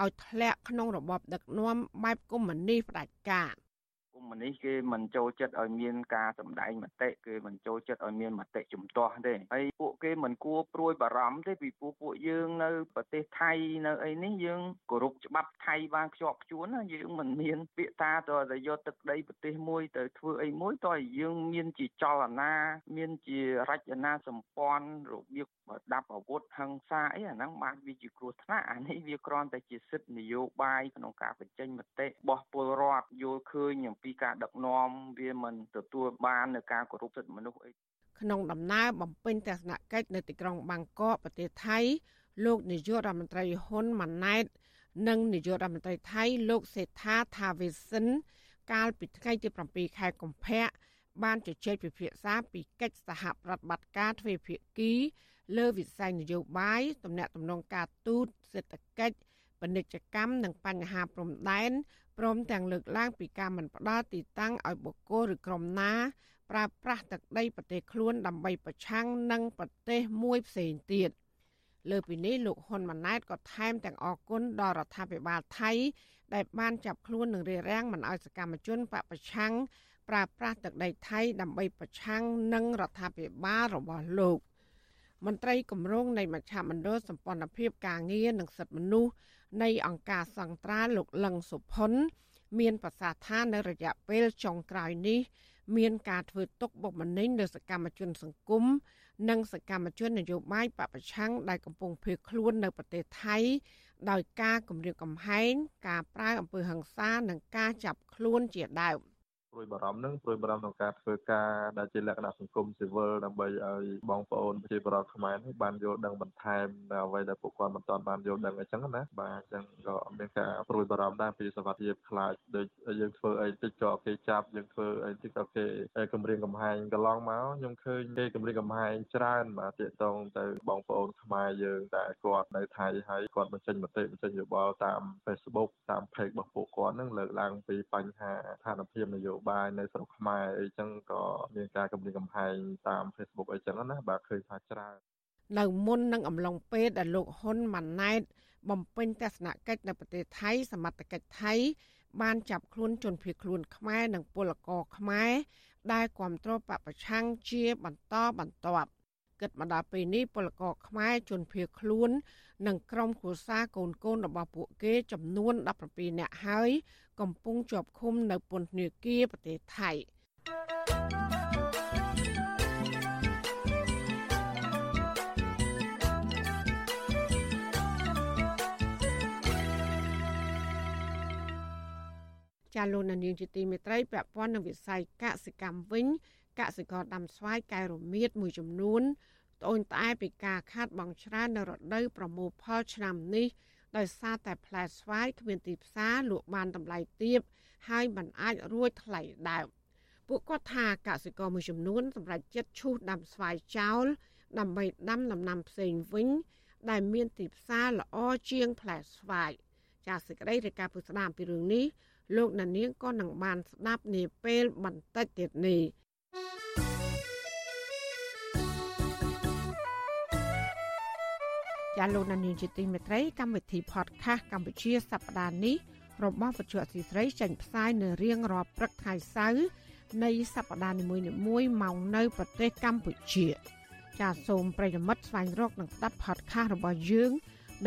ឲ្យធ្លាក់ក្នុងរបបដឹកនាំបែបកុម្មុយនីសផ្ដាច់ការុ ម្មុយនីសគេមិនចូលចិត្តឲ្យមានការសម្ដែងមតិគេមិនចូលចិត្តឲ្យមានមតិជំទាស់ទេហើយពួកគេមិនគួរព្រួយបារម្ភទេពីពួកពួកយើងនៅប្រទេសថៃនៅអីនេះយើងគោរពច្បាប់ថៃបានខ្ជាប់ខ្ជួនណាយើងមិនមានពាក្យតាទៅតែយកទឹកដីប្រទេសមួយទៅធ្វើអីមួយតើយើងមានជាចលនាមានជារចនាសម្ព័ន្ធរបៀបដាប់អាវុធហិង្សាអីអាហ្នឹងបានវាជាគ្រោះថ្នាក់អានេះវាគ្រាន់តែជាសិទ្ធិនយោបាយក្នុងការបញ្ចេញមតិរបស់ពលរដ្ឋយល់ឃើញអំពីការដឹកនាំវាមិនទទួលបាននៅការគោរពសិទ្ធិមនុស្សអីក្នុងដំណើរបំពេញទស្សនកិច្ចនៅទីក្រុងបាងកកប្រទេសថៃលោកនាយករដ្ឋមន្ត្រីហ៊ុនម៉ាណែតនិងនាយករដ្ឋមន្ត្រីថៃលោកសេដ្ឋាថាវិសិនកាលពីថ្ងៃទី7ខែកុម្ភៈបានជជែកពិភាក្សាពីកិច្ចសហប្រតិបត្តិការទ្វេភាគី លើវិស័យនយោបាយទំនាក់ទំនងការទូតសេដ្ឋកិច្ចពាណិជ្ជកម្មនិងបញ្ហាព្រំដែន ព្រមទាំងលើកឡើងពីការមិនផ្ដល់ទីតាំងឲ្យបុគ្គលឬក្រុមណាប្រើប្រាស់ទឹកដីប្រទេសខ្លួនដើម្បីប្រឆាំងនឹងប្រទេសមួយផ្សេងទៀតលើពីនេះលោកហ៊ុនម៉ាណែតក៏ថែមទាំងអគុណដល់រដ្ឋាភិបាលថៃ ដែលបានចាប់ខ្លួននិងរារាំងមិនឲ្យសកម្មជនបពប្រឆាំងប្រើប្រាស់ទឹកដីថៃដើម្បីប្រឆាំងនឹងរដ្ឋាភិបាលរបស់លោក។មន្ត្រីគម្រោងនៃមជ្ឈមណ្ឌលសម្ព័ន្ធភាពការងារនិងសិទ្ធិមនុស្ស នៃអង្គការសង្ត្រាលោកលឹងសុផុនមានប្រសាសន៍ថានៅរយៈពេលចុងក្រោយនេះ មានការធ្វើទុកបុកម្នេញលើសកម្មជនសង្គមនិងសកម្មជននយោបាយបពប្រឆាំងដែលកំពុងភៀសខ្លួននៅប្រទេសថៃ ដោយការគម្រាមកំហែងការប្រើអំពើហិង្សានិងការចាប់ខ្លួនជាដើម។ ព្រួយបារម្ភនឹងព្រួយបារម្ភក្នុងការធ្វើការដែលជាលក្ខណៈសង្គមស៊ីវិលដើម្បីឲ្យបងប្អូនប្រជាពលរដ្ឋខ្មែរនេះបានយល់ដឹងបន្ថែមនៅអ្វីដែលពួកគាត់មិនទាន់បានយល់ដឹងអញ្ចឹងណាបាទអញ្ចឹងក៏មានការព្រួយបារម្ភដែរពីសវត្ថិភាពខ្លាចដូចយើងធ្វើអីតិចក៏គេចាប់យើងធ្វើអីតិចក៏គេគម្រាមកំហែងកន្លងមកខ្ញុំឃើញគេគម្រាមកំហែងច្រើនបាទទាក់ទងទៅបងប្អូនខ្មែរយើងដែលគាត់នៅថៃហើយគាត់បញ្ចេញមតិបញ្ចេញយោបល់តាម Facebook តាម page របស់ពួកគាត់នឹងលើកឡើងពីបញ្ហាស្ថានភាពនយោបាយបាយនៅស្រុកខ្មែរអីចឹងក៏មានការគម្រាមកំហែងតាម Facebook អីចឹងណាបាទឃើញថាច្រើននៅមុននឹងអំឡុងពេលដែលលោកហ៊ុនម៉ាណែត បំពេញទស្សនកិច្ចនៅប្រទេសថៃ សមត្ថកិច្ចថៃ បានចាប់ខ្លួនជនភៀសខ្លួនខ្មែរនិងពលករខ្មែរដែលគ្រប់គ្រងបពប្រឆាំងជាបន្តបន្ទាប់គិតមកដល់ពេលនេះពលករខ្មែរជនភៀសខ្លួន និងក្រុមគ្រួសារកូនកូនរបស់ពួកគេចំនួន17នាក់ហើយ កំពុងជាប់ឃុំនៅពន្ធនាគារប្រទេសថៃចាលោកនាងជាទីមេត្រីពាក់ព័ន្ធនឹងវិស័យកសិកម្មវិញកសិករដាំស្វាយកែរមៀតមួយចំនួនត្អូញត្អែពីការខាតបង់ច្រើននៅរដូវប្រមូលផលឆ្នាំនេះ ដោយសារតែផ្លែស្វាយគ្មានទីផ្សារលក់បានតម្លៃទាបហើយមិនអាចរួចថ្លៃដើមពួកគាត់ថាកសិករមួយចំនួនសម្រាប់ចិត្តឈូសដាំស្វាយចោល ដើម្បីដាំដំណាំផ្សេងវិញ ដែលមានទីផ្សារល្អជាងផ្លែស្វាយចាសសេចក្តីរាយការណ៍ពុស្ដាមពីរឿងនេះលោកណានៀងក៏នឹងបានស្ដាប់នាពេលបន្តិចទៀតនេះ ចាលោកណានៀងជាទីមេត្រីកម្មវិធី podcast កម្ពុជាសប្តាហ៍នេះរបស់វិទ្យុអសីស្រីចេញផ្សាយនៅរៀងរាល់ព្រឹកថ្ងៃសៅរ៍នៃសប្តាហ៍នីមួយៗមកនៅប្រទេសកម្ពុជា ចាសសូមប្រិយមិត្តស្វែងរកនិងស្ដាប់ podcast របស់យើង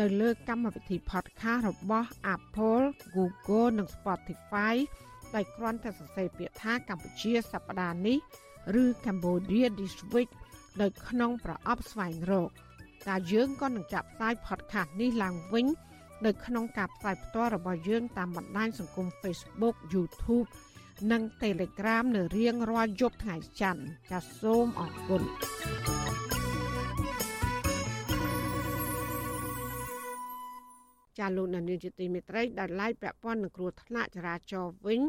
នៅលើកម្មវិធី podcast របស់ Apple, Google និង Spotify ដោយគ្រាន់តែសរសេរពាក្យថាកម្ពុជាសប្តាហ៍នេះឬ Cambodia this week នៅក្នុងប្រអប់ស្វែងរក តែយើងក៏នឹងចាប់ផ្សាយ podcast នេះឡើងវិញ នៅក្នុងការផ្សាយផ្ទាល់របស់យើងតាមបណ្ដាញសង្គម Facebook YouTube និង Telegram នៅរៀងរាល់យប់ថ្ងៃច័ន្ទចាសសូមអរគុណចាលោកនានីជាទីមេត្រីដែលឡាយពាក់ព័ន្ធនឹងគ្រោះថ្នាក់ចរាចរណ៍វិញ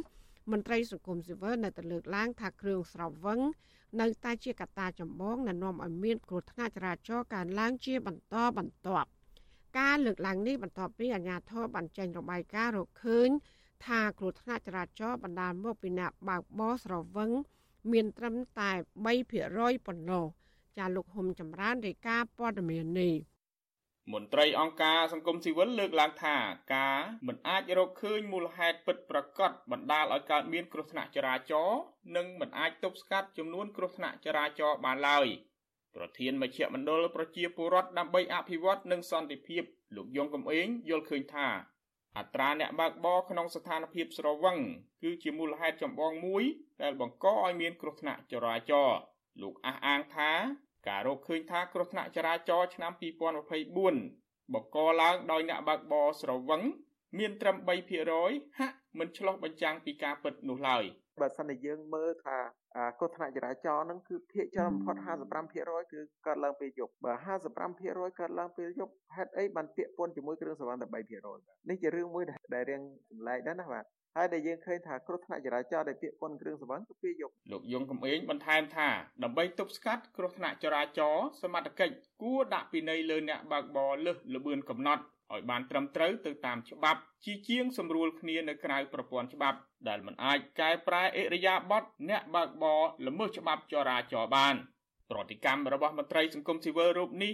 មន្ត្រីសង្គមស៊ីវិលនៅតែលើកឡើងថាគ្រឿងស្រវឹង នៅតែជាកត្តាចម្បងដែលនាំឲ្យមានគ្រោះថ្នាក់ចរាចរណ៍កើនឡើងជាបន្តបន្ទាប់ការលើកឡើងនេះបន្ទាប់ពីអាជ្ញាធរបានចេញរបាយការណ៍រកឃើញថាគ្រោះថ្នាក់ចរាចរណ៍បណ្ដាលមកពីអ្នកបើកបរស្រវឹងមានត្រឹមតែ3%ប៉ុណ្ណោះចាលោកហ៊ុំចម្រើនរាយការណ៍ព័ត៌មាននេះ មន្ត្រីអង្គការសង្គមស៊ីវិលលើកឡើងថាការមិនអាចរកឃើញមូលហេតុពិតប្រាកដបណ្ដាលឲ្យកើតមានគ្រោះថ្នាក់ចរាចរណ៍និងមិនអាចទប់ស្កាត់ចំនួនគ្រោះថ្នាក់ចរាចរណ៍បានឡើយប្រធានមជ្ឈមណ្ឌលប្រជាពលរដ្ឋដើម្បីអភិវឌ្ឍនិងសន្តិភាពលោកយងកំឯងយល់ឃើញថាអត្រាអ្នកបើកបរក្នុងស្ថានភាពស្រវឹងគឺជាមូលហេតុចម្បងមួយដែលបង្កឲ្យមានគ្រោះថ្នាក់ចរាចរណ៍លោកអះអាងថា ការរកឃើញថាគ្រោះថ្នាក់ចរាចរណ៍ឆ្នាំ2024បង្កឡើងដោយអ្នកបើកបរស្រវឹងមានត្រឹម3%ហាក់មិនឆ្លុះបញ្ចាំងពីការពិតនោះឡើយបើសិនជាយើងមើលថាគ្រោះថ្នាក់ចរាចរណ៍ហ្នឹងគឺភាគច្រើនបំផុត55%គឺកើតឡើងពេលយប់បើ55%កើតឡើងពេលយប់ហេតុអីបានពាក់ព័ន្ធជាមួយគ្រឿងសង្វឹងតែ3%នេះជារឿងមួយដែលរៀងចម្លែកដែរណាបាទ ហើយដែលយើងឃើញថាគ្រោះថ្នាក់ចរាចរណ៍ដែលពាក់ព័ន្ធគ្រឿងសង្វឹងគឺពេលយប់លោកយងកំឯងបន្ថែមថាដើម្បីទប់ស្កាត់គ្រោះថ្នាក់ចរាចរណ៍សមត្ថកិច្ចគួរដាក់ពិន័យលើអ្នកបើកបរលើសល្បឿនកំណត់ឲ្យបានត្រឹមត្រូវទៅតាមច្បាប់ជាជាងសម្រួលគ្នានៅក្រៅប្រព័ន្ធច្បាប់ ដែលមិនអាចកែប្រែអិរិយាបថអ្នកបើកបរល្មើសច្បាប់ចរាចរណ៍បានប្រតិកម្មរបស់មន្ត្រីសង្គមស៊ីវិលរូបនេះ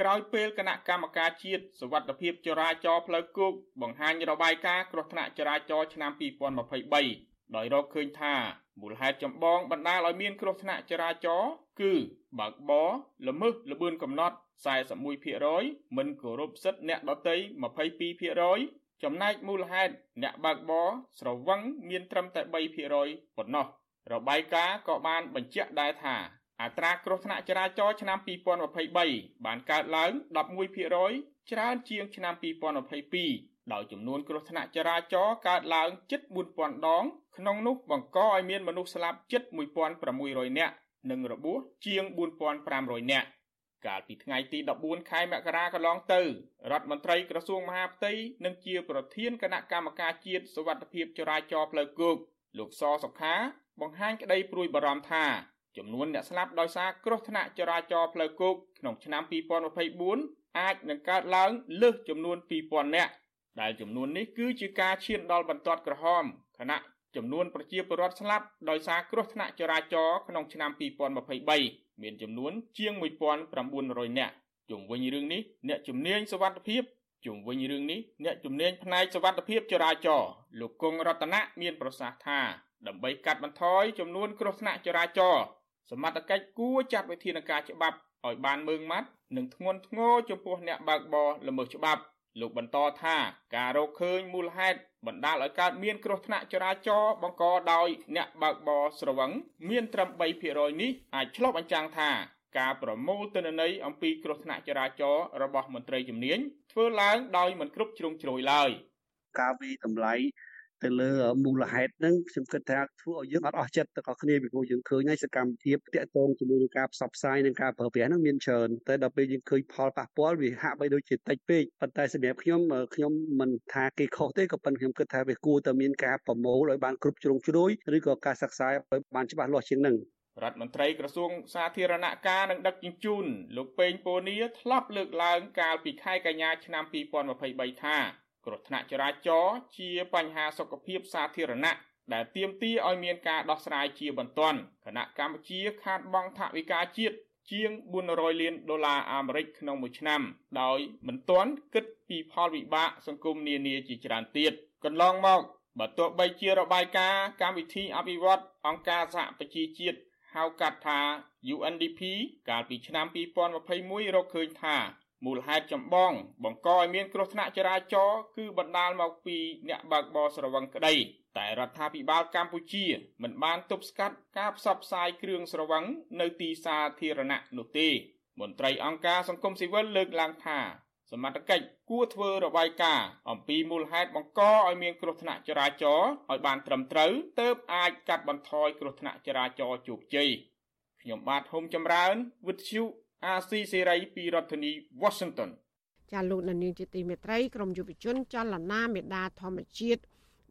ក្រោយពេលគណៈកម្មការជាតិសវត្ថភាពចរាចរណ៍ផ្លូវគោកបង្ហាញរបាយការណ៍គ្រោះថ្នាក់ចរាចរណ៍ឆ្នាំ2023ដោយរកឃើញថាមូលហេតុចម្បងបណ្ដាលឲ្យមានគ្រោះថ្នាក់ចរាចរណ៍គឺបើកបរល្មើសល្បឿនកំណត់41%មិនគោរពសិទ្ធិអ្នកដទៃ22%ចំណែកមូលហេតុអ្នកបើកបរស្រវឹងមានត្រឹមតែ3%ប៉ុណ្ណោះរបាយការណ៍ក៏បានបញ្ជាក់ដែរថា អត្រាគ្រោះថ្នាក់ចរាចរណ៍ឆ្នាំ2023បានកើតឡើង11%ច្រើនជាងឆ្នាំ2022ដោយចំនួនគ្រោះថ្នាក់ចរាចរណ៍កើតឡើងជិត4000ដង ក្នុងនោះបង្កឲ្យមានមនុស្សស្លាប់ជិត1600នាក់និងរបួសជាង4500នាក់កាលពីថ្ងៃទី14ខែមករាកន្លងទៅរដ្ឋមន្ត្រីក្រសួងមហាផ្ទៃនិងជាប្រធានគណៈកម្មការជាតិសុវត្ថិភាពចរាចរណ៍ផ្លូវគោកលោកសសុខាបង្ហាញក្តីព្រួយបារម្ភថា ចំនួនអ្នកស្លាប់ដោយសារគ្រោះថ្នាក់ចរាចរណ៍ផ្លូវគោកក្នុងឆ្នាំ2024អាចនឹងកើតឡើងលើសចំនួន2000នាក់ដែលចំនួននេះគឺជាការឈានដល់បន្ទាត់ក្រហមខណៈចំនួនប្រជាពលរដ្ឋស្លាប់ដោយសារគ្រោះថ្នាក់ចរាចរណ៍ក្នុងឆ្នាំ2023មានចំនួនជាង1900នាក់ជុំវិញរឿងនេះអ្នកជំនាញសវត្ថភាពជុំវិញរឿងនេះអ្នកជំនាញផ្នែកសវត្ថភាពចរាចរណ៍លោកគង់រតនៈមានប្រសាសន៍ថាដើម្បីកាត់បន្ថយចំនួនគ្រោះថ្នាក់ចរាចរណ៍ សមត្ថកិច្ចគួរចាត់វិធានការច្បាប់ឲ្យបានម៉ឺងម៉ាត់និងធ្ងន់ធ្ងរចំពោះអ្នកបើកបរល្មើសច្បាប់លោកបន្តថាការរកឃើញមូលហេតុបណ្ដាលឲ្យកើតមានគ្រោះថ្នាក់ចរាចរណ៍បង្កដោយអ្នកបើកបរស្រវឹងមានត្រឹម3%នេះអាចឆ្លុះបញ្ចាំងថាការប្រមូលទិន្នន័យអំពីគ្រោះថ្នាក់ចរាចរណ៍របស់មន្ត្រីជំនាញធ្វើឡើងដោយមិនគ្រប់ជ្រុងជ្រោយឡើយការវិតម្លៃ ទៅលើមូលហេតុហ្នឹងខ្ញុំគិតថាធ្វើឲ្យយើងអត់អស់ចិត្តទាំងអស់គ្នាពីព្រោះយើងឃើញហើយសកម្មភាពតាក់ទងជាមួយនឹងការផ្សព្វផ្សាយនិងការប្រើប្រាស់ហ្នឹងមានច្រើនតែដល់ពេលយើងឃើញផលប៉ះពាល់វាហាក់បីដូចជាតិចពេកប៉ុន្តែសម្រាប់ខ្ញុំខ្ញុំមិនថាគេខុសទេក៏ប៉ុន្តែខ្ញុំគិតថាវាគួរតែមានការប្រមូលឲ្យបានគ្រប់ជ្រុងជ្រោយឬក៏ការសិក្សាឲ្យបានច្បាស់លាស់ជាងហ្នឹងរដ្ឋមន្ត្រីក្រសួងសាធារណការនិងដឹកជញ្ជូនលោកពេងពូនីធ្លាប់លើកឡើងកាលពីខែកញ្ញាឆ្នាំ2023ថា គ្រោះថ្នាក់ចរាចរណ៍ជាបញ្ហាសុខភាពសាធារណៈដែលទាមទារឲ្យមានការដោះស្រាយជាបន្ទាន់គណៈកម្ពុជាខាតបង់ថវិកាជាតិជាង400លានដុល្លារអាមេរិកក្នុងមួយឆ្នាំដោយមិនទាន់គិតពីផលវិបាកសង្គមនានាជាច្រើនទៀតកន្លងមកបើទោះបីជារបាយការណ៍កម្មវិធីអភិវឌ្ឍអង្គការសហប្រជាជាតិហៅកាត់ថា UNDP កាលពីឆ្នាំ2021រកឃើញថា មូលហេតុចម្បង បង្កឲ្យមានគ្រោះថ្នាក់ចរាចរណ៍គឺបណ្ដាលមកពីអ្នកបើកបរស្រវឹងក្តីតែរដ្ឋាភិបាលកម្ពុជាមិនបានទប់ស្កាត់ការផ្សព្វផ្សាយគ្រឿងស្រវឹងនៅទីសាធារណៈនោះទេមន្ត្រីអង្គការសង្គមស៊ីវិលលើកឡើងថាសមត្ថកិច្ចគួរធ្វើរបាយការណ៍អំពីមូលហេតុបង្កឲ្យមានគ្រោះថ្នាក់ចរាចរណ៍ឲ្យបានត្រឹមត្រូវទើបអាចកាត់បន្ថយគ្រោះថ្នាក់ចរាចរណ៍ជោគជ័យខ្ញុំបាទហុំចម្រើនវិទ្យុ អាស៊ីសេរីពីរដ្ឋធានី Washington ចាលោកនាងជាទីមេត្រីក្រមយុវជនចលនាមេដាធម្មជាតិ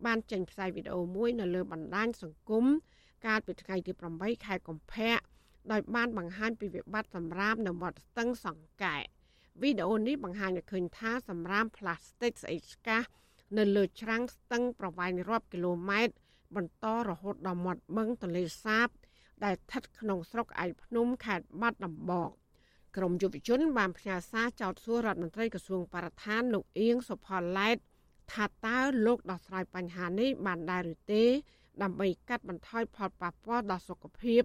បានចេញផ្សាយវីដេអូមួយនៅលើបណ្ដាញសង្គមកាលពីថ្ងៃទី8ខែកុម្ភៈដោយបានបង្ហាញពីវិបត្តិសម្រាមនៅវត្តស្ទឹងសង្កែវីដេអូនេះបង្ហាញឲ្យឃើញថាសម្រាមផ្លាស្ទិកស្អិតស្កះនៅលើច្រាំងស្ទឹងប្រវែងរាប់គីឡូម៉ែត្របន្តរហូតដល់មាត់បឹងទន្លេសាប ដែលស្ថិតក្នុងស្រុកឯកភ្នំខេត្តបាត់ដំបង ក្រមយុវជនបានផ្ញើសារចោទសួររដ្ឋមន្ត្រីក្រសួងបរិស្ថានលោកអៀងសុផលឡែតថាតើលោកដោះស្រាយបញ្ហានេះបានដែរឬទេ ដើម្បីកាត់បន្ថយផលប៉ះពាល់ដល់សុខភាព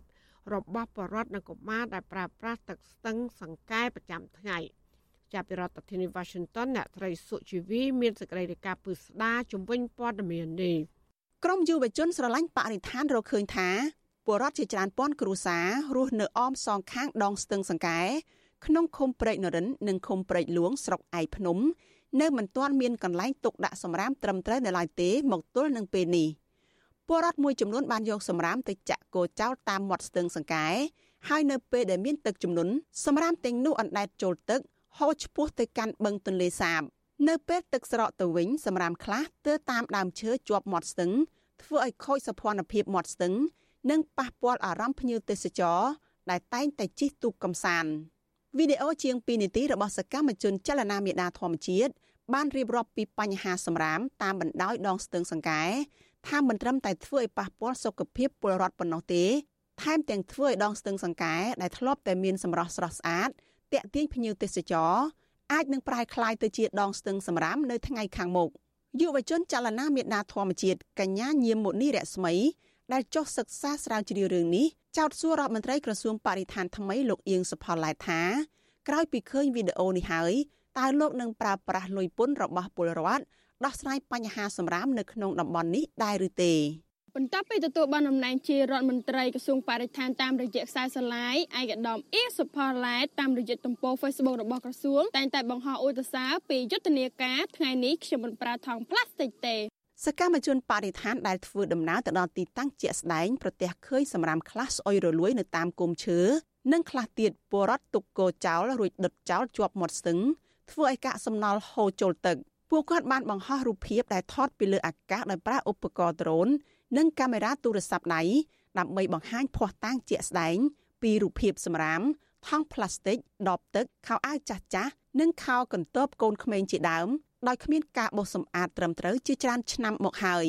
របស់ប្រជាពលរដ្ឋនិងកុមារដែលប្រើប្រាស់ទឹកស្ទឹងសង្កែប្រចាំថ្ងៃចាប់ពីរដ្ឋធានី Washington អ្នកត្រីសុជីវីមានសេចក្តីរាយការណ៍ពឹស្ដាជំវិញព័ត៌មាននេះក្រមយុវជនស្រឡាញ់បរិស្ថានរកឃើញថា ពលរដ្ឋជាច្រើនពាន់គ្រួសាររស់នៅអមសងខាងដងស្ទឹងសង្កែក្នុងឃុំព្រែកនរិននិងឃុំព្រែកលួងស្រុកឯកភ្នំ នៅមិនទាន់មានកន្លែងទុកដាក់សម្រាមត្រឹមត្រូវនៅឡើយទេមកទល់នឹងពេលនេះពលរដ្ឋមួយចំនួនបានយកសម្រាមទៅចាក់គោចោលតាមមាត់ស្ទឹងសង្កែហើយនៅពេលដែលមានទឹកជំនន់សម្រាមទាំងនោះអណ្ដែតចូលទឹកហូរឆ្ពោះទៅកាន់បឹងទន្លេសាប នៅពេលទឹកស្រកទៅវិញសម្រាមខ្លះទើតាមដើមឈើជាប់មាត់ស្ទឹងធ្វើឲ្យខូចសោភ័ណភាពមាត់ស្ទឹង និងប៉ះពាល់អារម្មណ៍ភ្ញៀវទេសចរដែលតែងតែជិះទូកកំសាន្តវីដេអូជាង2នាទីរបស់សកម្មជនចលនាមេដាធម្មជាតិបានរៀបរាប់ពីបញ្ហាសម្រាមតាមបណ្ដោយដងស្ទឹងសង្កែថាមិនត្រឹមតែធ្វើឲ្យប៉ះពាល់សុខភាពពលរដ្ឋប៉ុណ្ណោះទេថែមទាំងធ្វើឲ្យដងស្ទឹងសង្កែដែលធ្លាប់តែមានសម្រស់ស្រស់ស្អាតតាក់ទាញភ្ញៀវទេសចរអាចនឹងប្រែក្លាយទៅជាដងស្ទឹងសម្រាមនៅថ្ងៃខាងមុខយុវជនចលនាមេដាធម្មជាតិកញ្ញាញៀមមុនីរស្មី ដែលចុះសិក្សាស្រាវជ្រាវរឿងនេះចោទសួររដ្ឋមន្ត្រីក្រសួងបរិស្ថានថ្មីលោកអៀងសុផលឡែថាក្រោយពីឃើញវីដេអូនេះហើយតើលោកនឹងប្រើប្រាស់លុយពន្ធរបស់ពលរដ្ឋដោះស្រាយបញ្ហាសម្រាមនៅក្នុងតំបន់នេះដែរឬទេបន្ទាប់ពីទទួលបានតំណែងជារដ្ឋមន្ត្រីក្រសួងបរិស្ថានតាមរយៈខ្សែស្រឡាយឯកឧត្តមអៀសុផលឡែតតាមរយៈទំព័រ Facebook របស់ក្រសួងតែងតែបង្ហោះឧទាហរណ៍ពីយុទ្ធនាការថ្ងៃនេះខ្ញុំមិនប្រើថង់ផ្លាស្ទិកទេ សកម្មជនបរិស្ថានដែលធ្វើដំណើរទៅដល់ទីតាំងជាក់ស្ដែងប្រទះឃើញសម្រាមខ្លះស្អុយរលួយនៅតាមគុម្ពឈើនិងខ្លះទៀតពលរដ្ឋទុកគោចោលរួចដុតចោលជាប់មាត់ស្ទឹងធ្វើឲ្យកាកសំណល់ហូរចូលទឹកពួកគាត់បានបង្ហោះរូបភាពដែលថតពីលើអាកាសដោយប្រើឧបករណ៍ដ្រូននិងកាមេរ៉ាទូរស័ព្ទដៃដើម្បីបង្ហាញភ័ស្តុតាងជាក់ស្ដែងពីរូបភាពសម្រាមថង់ផ្លាស្ទិកដបទឹកខោអាវចាស់ចាស់និងខោកន្ទបកូនក្មេងជាដើម ដោយគ្មានការបោសសម្អាតត្រឹមត្រូវជាច្រើនឆ្នាំមកហើយ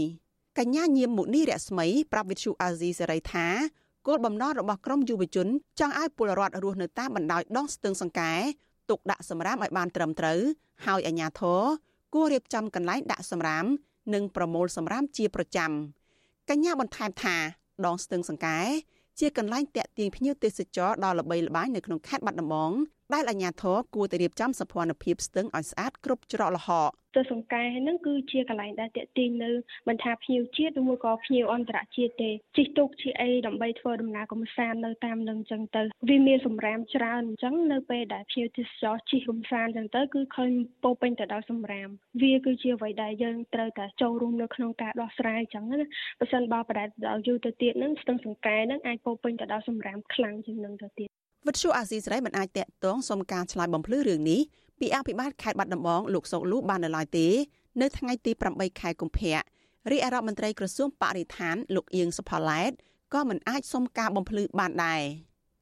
កញ្ញាញៀមមុនីរស្មីប្រាប់វិទ្យុអាស៊ីសេរីថាគោលបំណងរបស់ក្រមយុវជនចង់ឲ្យពលរដ្ឋរស់នៅតាមបណ្ដោយដងស្ទឹងសង្កែទុកដាក់សម្រាមឲ្យបានត្រឹមត្រូវហើយអាជ្ញាធរគួររៀបចំកន្លែងដាក់សម្រាមនិងប្រមូលសម្រាមជាប្រចាំកញ្ញាបន្ថែមថាដងស្ទឹងសង្កែជាកន្លែងតាក់ទាញភ្ញៀវទេសចរដល់ល្បីល្បាញនៅក្នុងខេត្តបាត់ដំបង ដែលអាជ្ញាធរគួរតែរៀបចំសភនភាពស្ទឹងឲ្យស្អាតគ្រប់ច្រកល្ហកទស្សនការហ្នឹងគឺជាកន្លែងដែលតាក់ទាញនៅមិនថាភ្ញៀវជាតិឬមួយក៏ភ្ញៀវអន្តរជាតិទេជិះទូកជាអីដើម្បីធ្វើដំណើរកម្សាន្តនៅតាមនឹងអញ្ចឹងទៅវាមានសម្រាមច្រើនអញ្ចឹងនៅពេលដែលភ្ញៀវទេសចរជិះកម្សាន្តអញ្ចឹងទៅគឺឃើញពោពេញទៅដោយសម្រាមវាគឺជាអ្វីដែលយើងត្រូវតែចូលរួមនៅក្នុងការដោះស្រាយអញ្ចឹងណាបើសិនបើបដិដល់យូរទៅទៀតហ្នឹងស្ទឹងសង្កែហ្នឹងអាចពោពេញទៅដោយសម្រាមខ្លាំងជាងនឹងទៅទៀត វិទ្យុអាស៊ីសេរីមិនអាចតាក់ទងសុំការឆ្លើយបំភ្លឺរឿងនេះពីអភិបាលខេត្តបាត់ដំបងលោកសុកលូបាននៅឡើយទេ នៅថ្ងៃទី8ខែកុម្ភៈរាជអារម្មណ៍មន្ត្រីក្រសួងបរិស្ថាន លោកអៀងសុផល្លែតក៏មិនអាចសុំការបំភ្លឺបានដែរ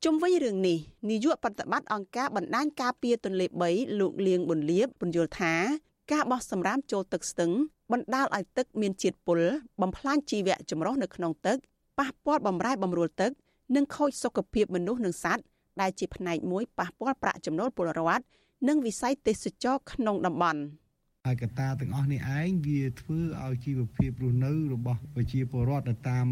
ជុំវិញរឿងនេះនាយកប្រតិបត្តិអង្គការបណ្ដាញការពារទន្លេ3លោកលៀងប៊ុនលៀបពន្យល់ថា ការបោះសម្រាមចូលទឹកស្ទឹងបណ្ដាលឲ្យទឹកមានជាតិពុលបំផ្លាញជីវៈចម្រុះនៅក្នុងទឹកប៉ះពាល់បំរែបំរួលទឹក និងខូចសុខភាពមនុស្សនិងសត្វ ដែលជាផ្នែកមួយប៉ះពាល់ប្រាក់ចំណូលពលរដ្ឋនិងវិស័យទេសចរក្នុងតំបន់ហើយកត្តាទាំងអស់នេះឯងវាធ្វើឲ្យជីវភាពរស់នៅរបស់ប្រជាពលរដ្ឋតាម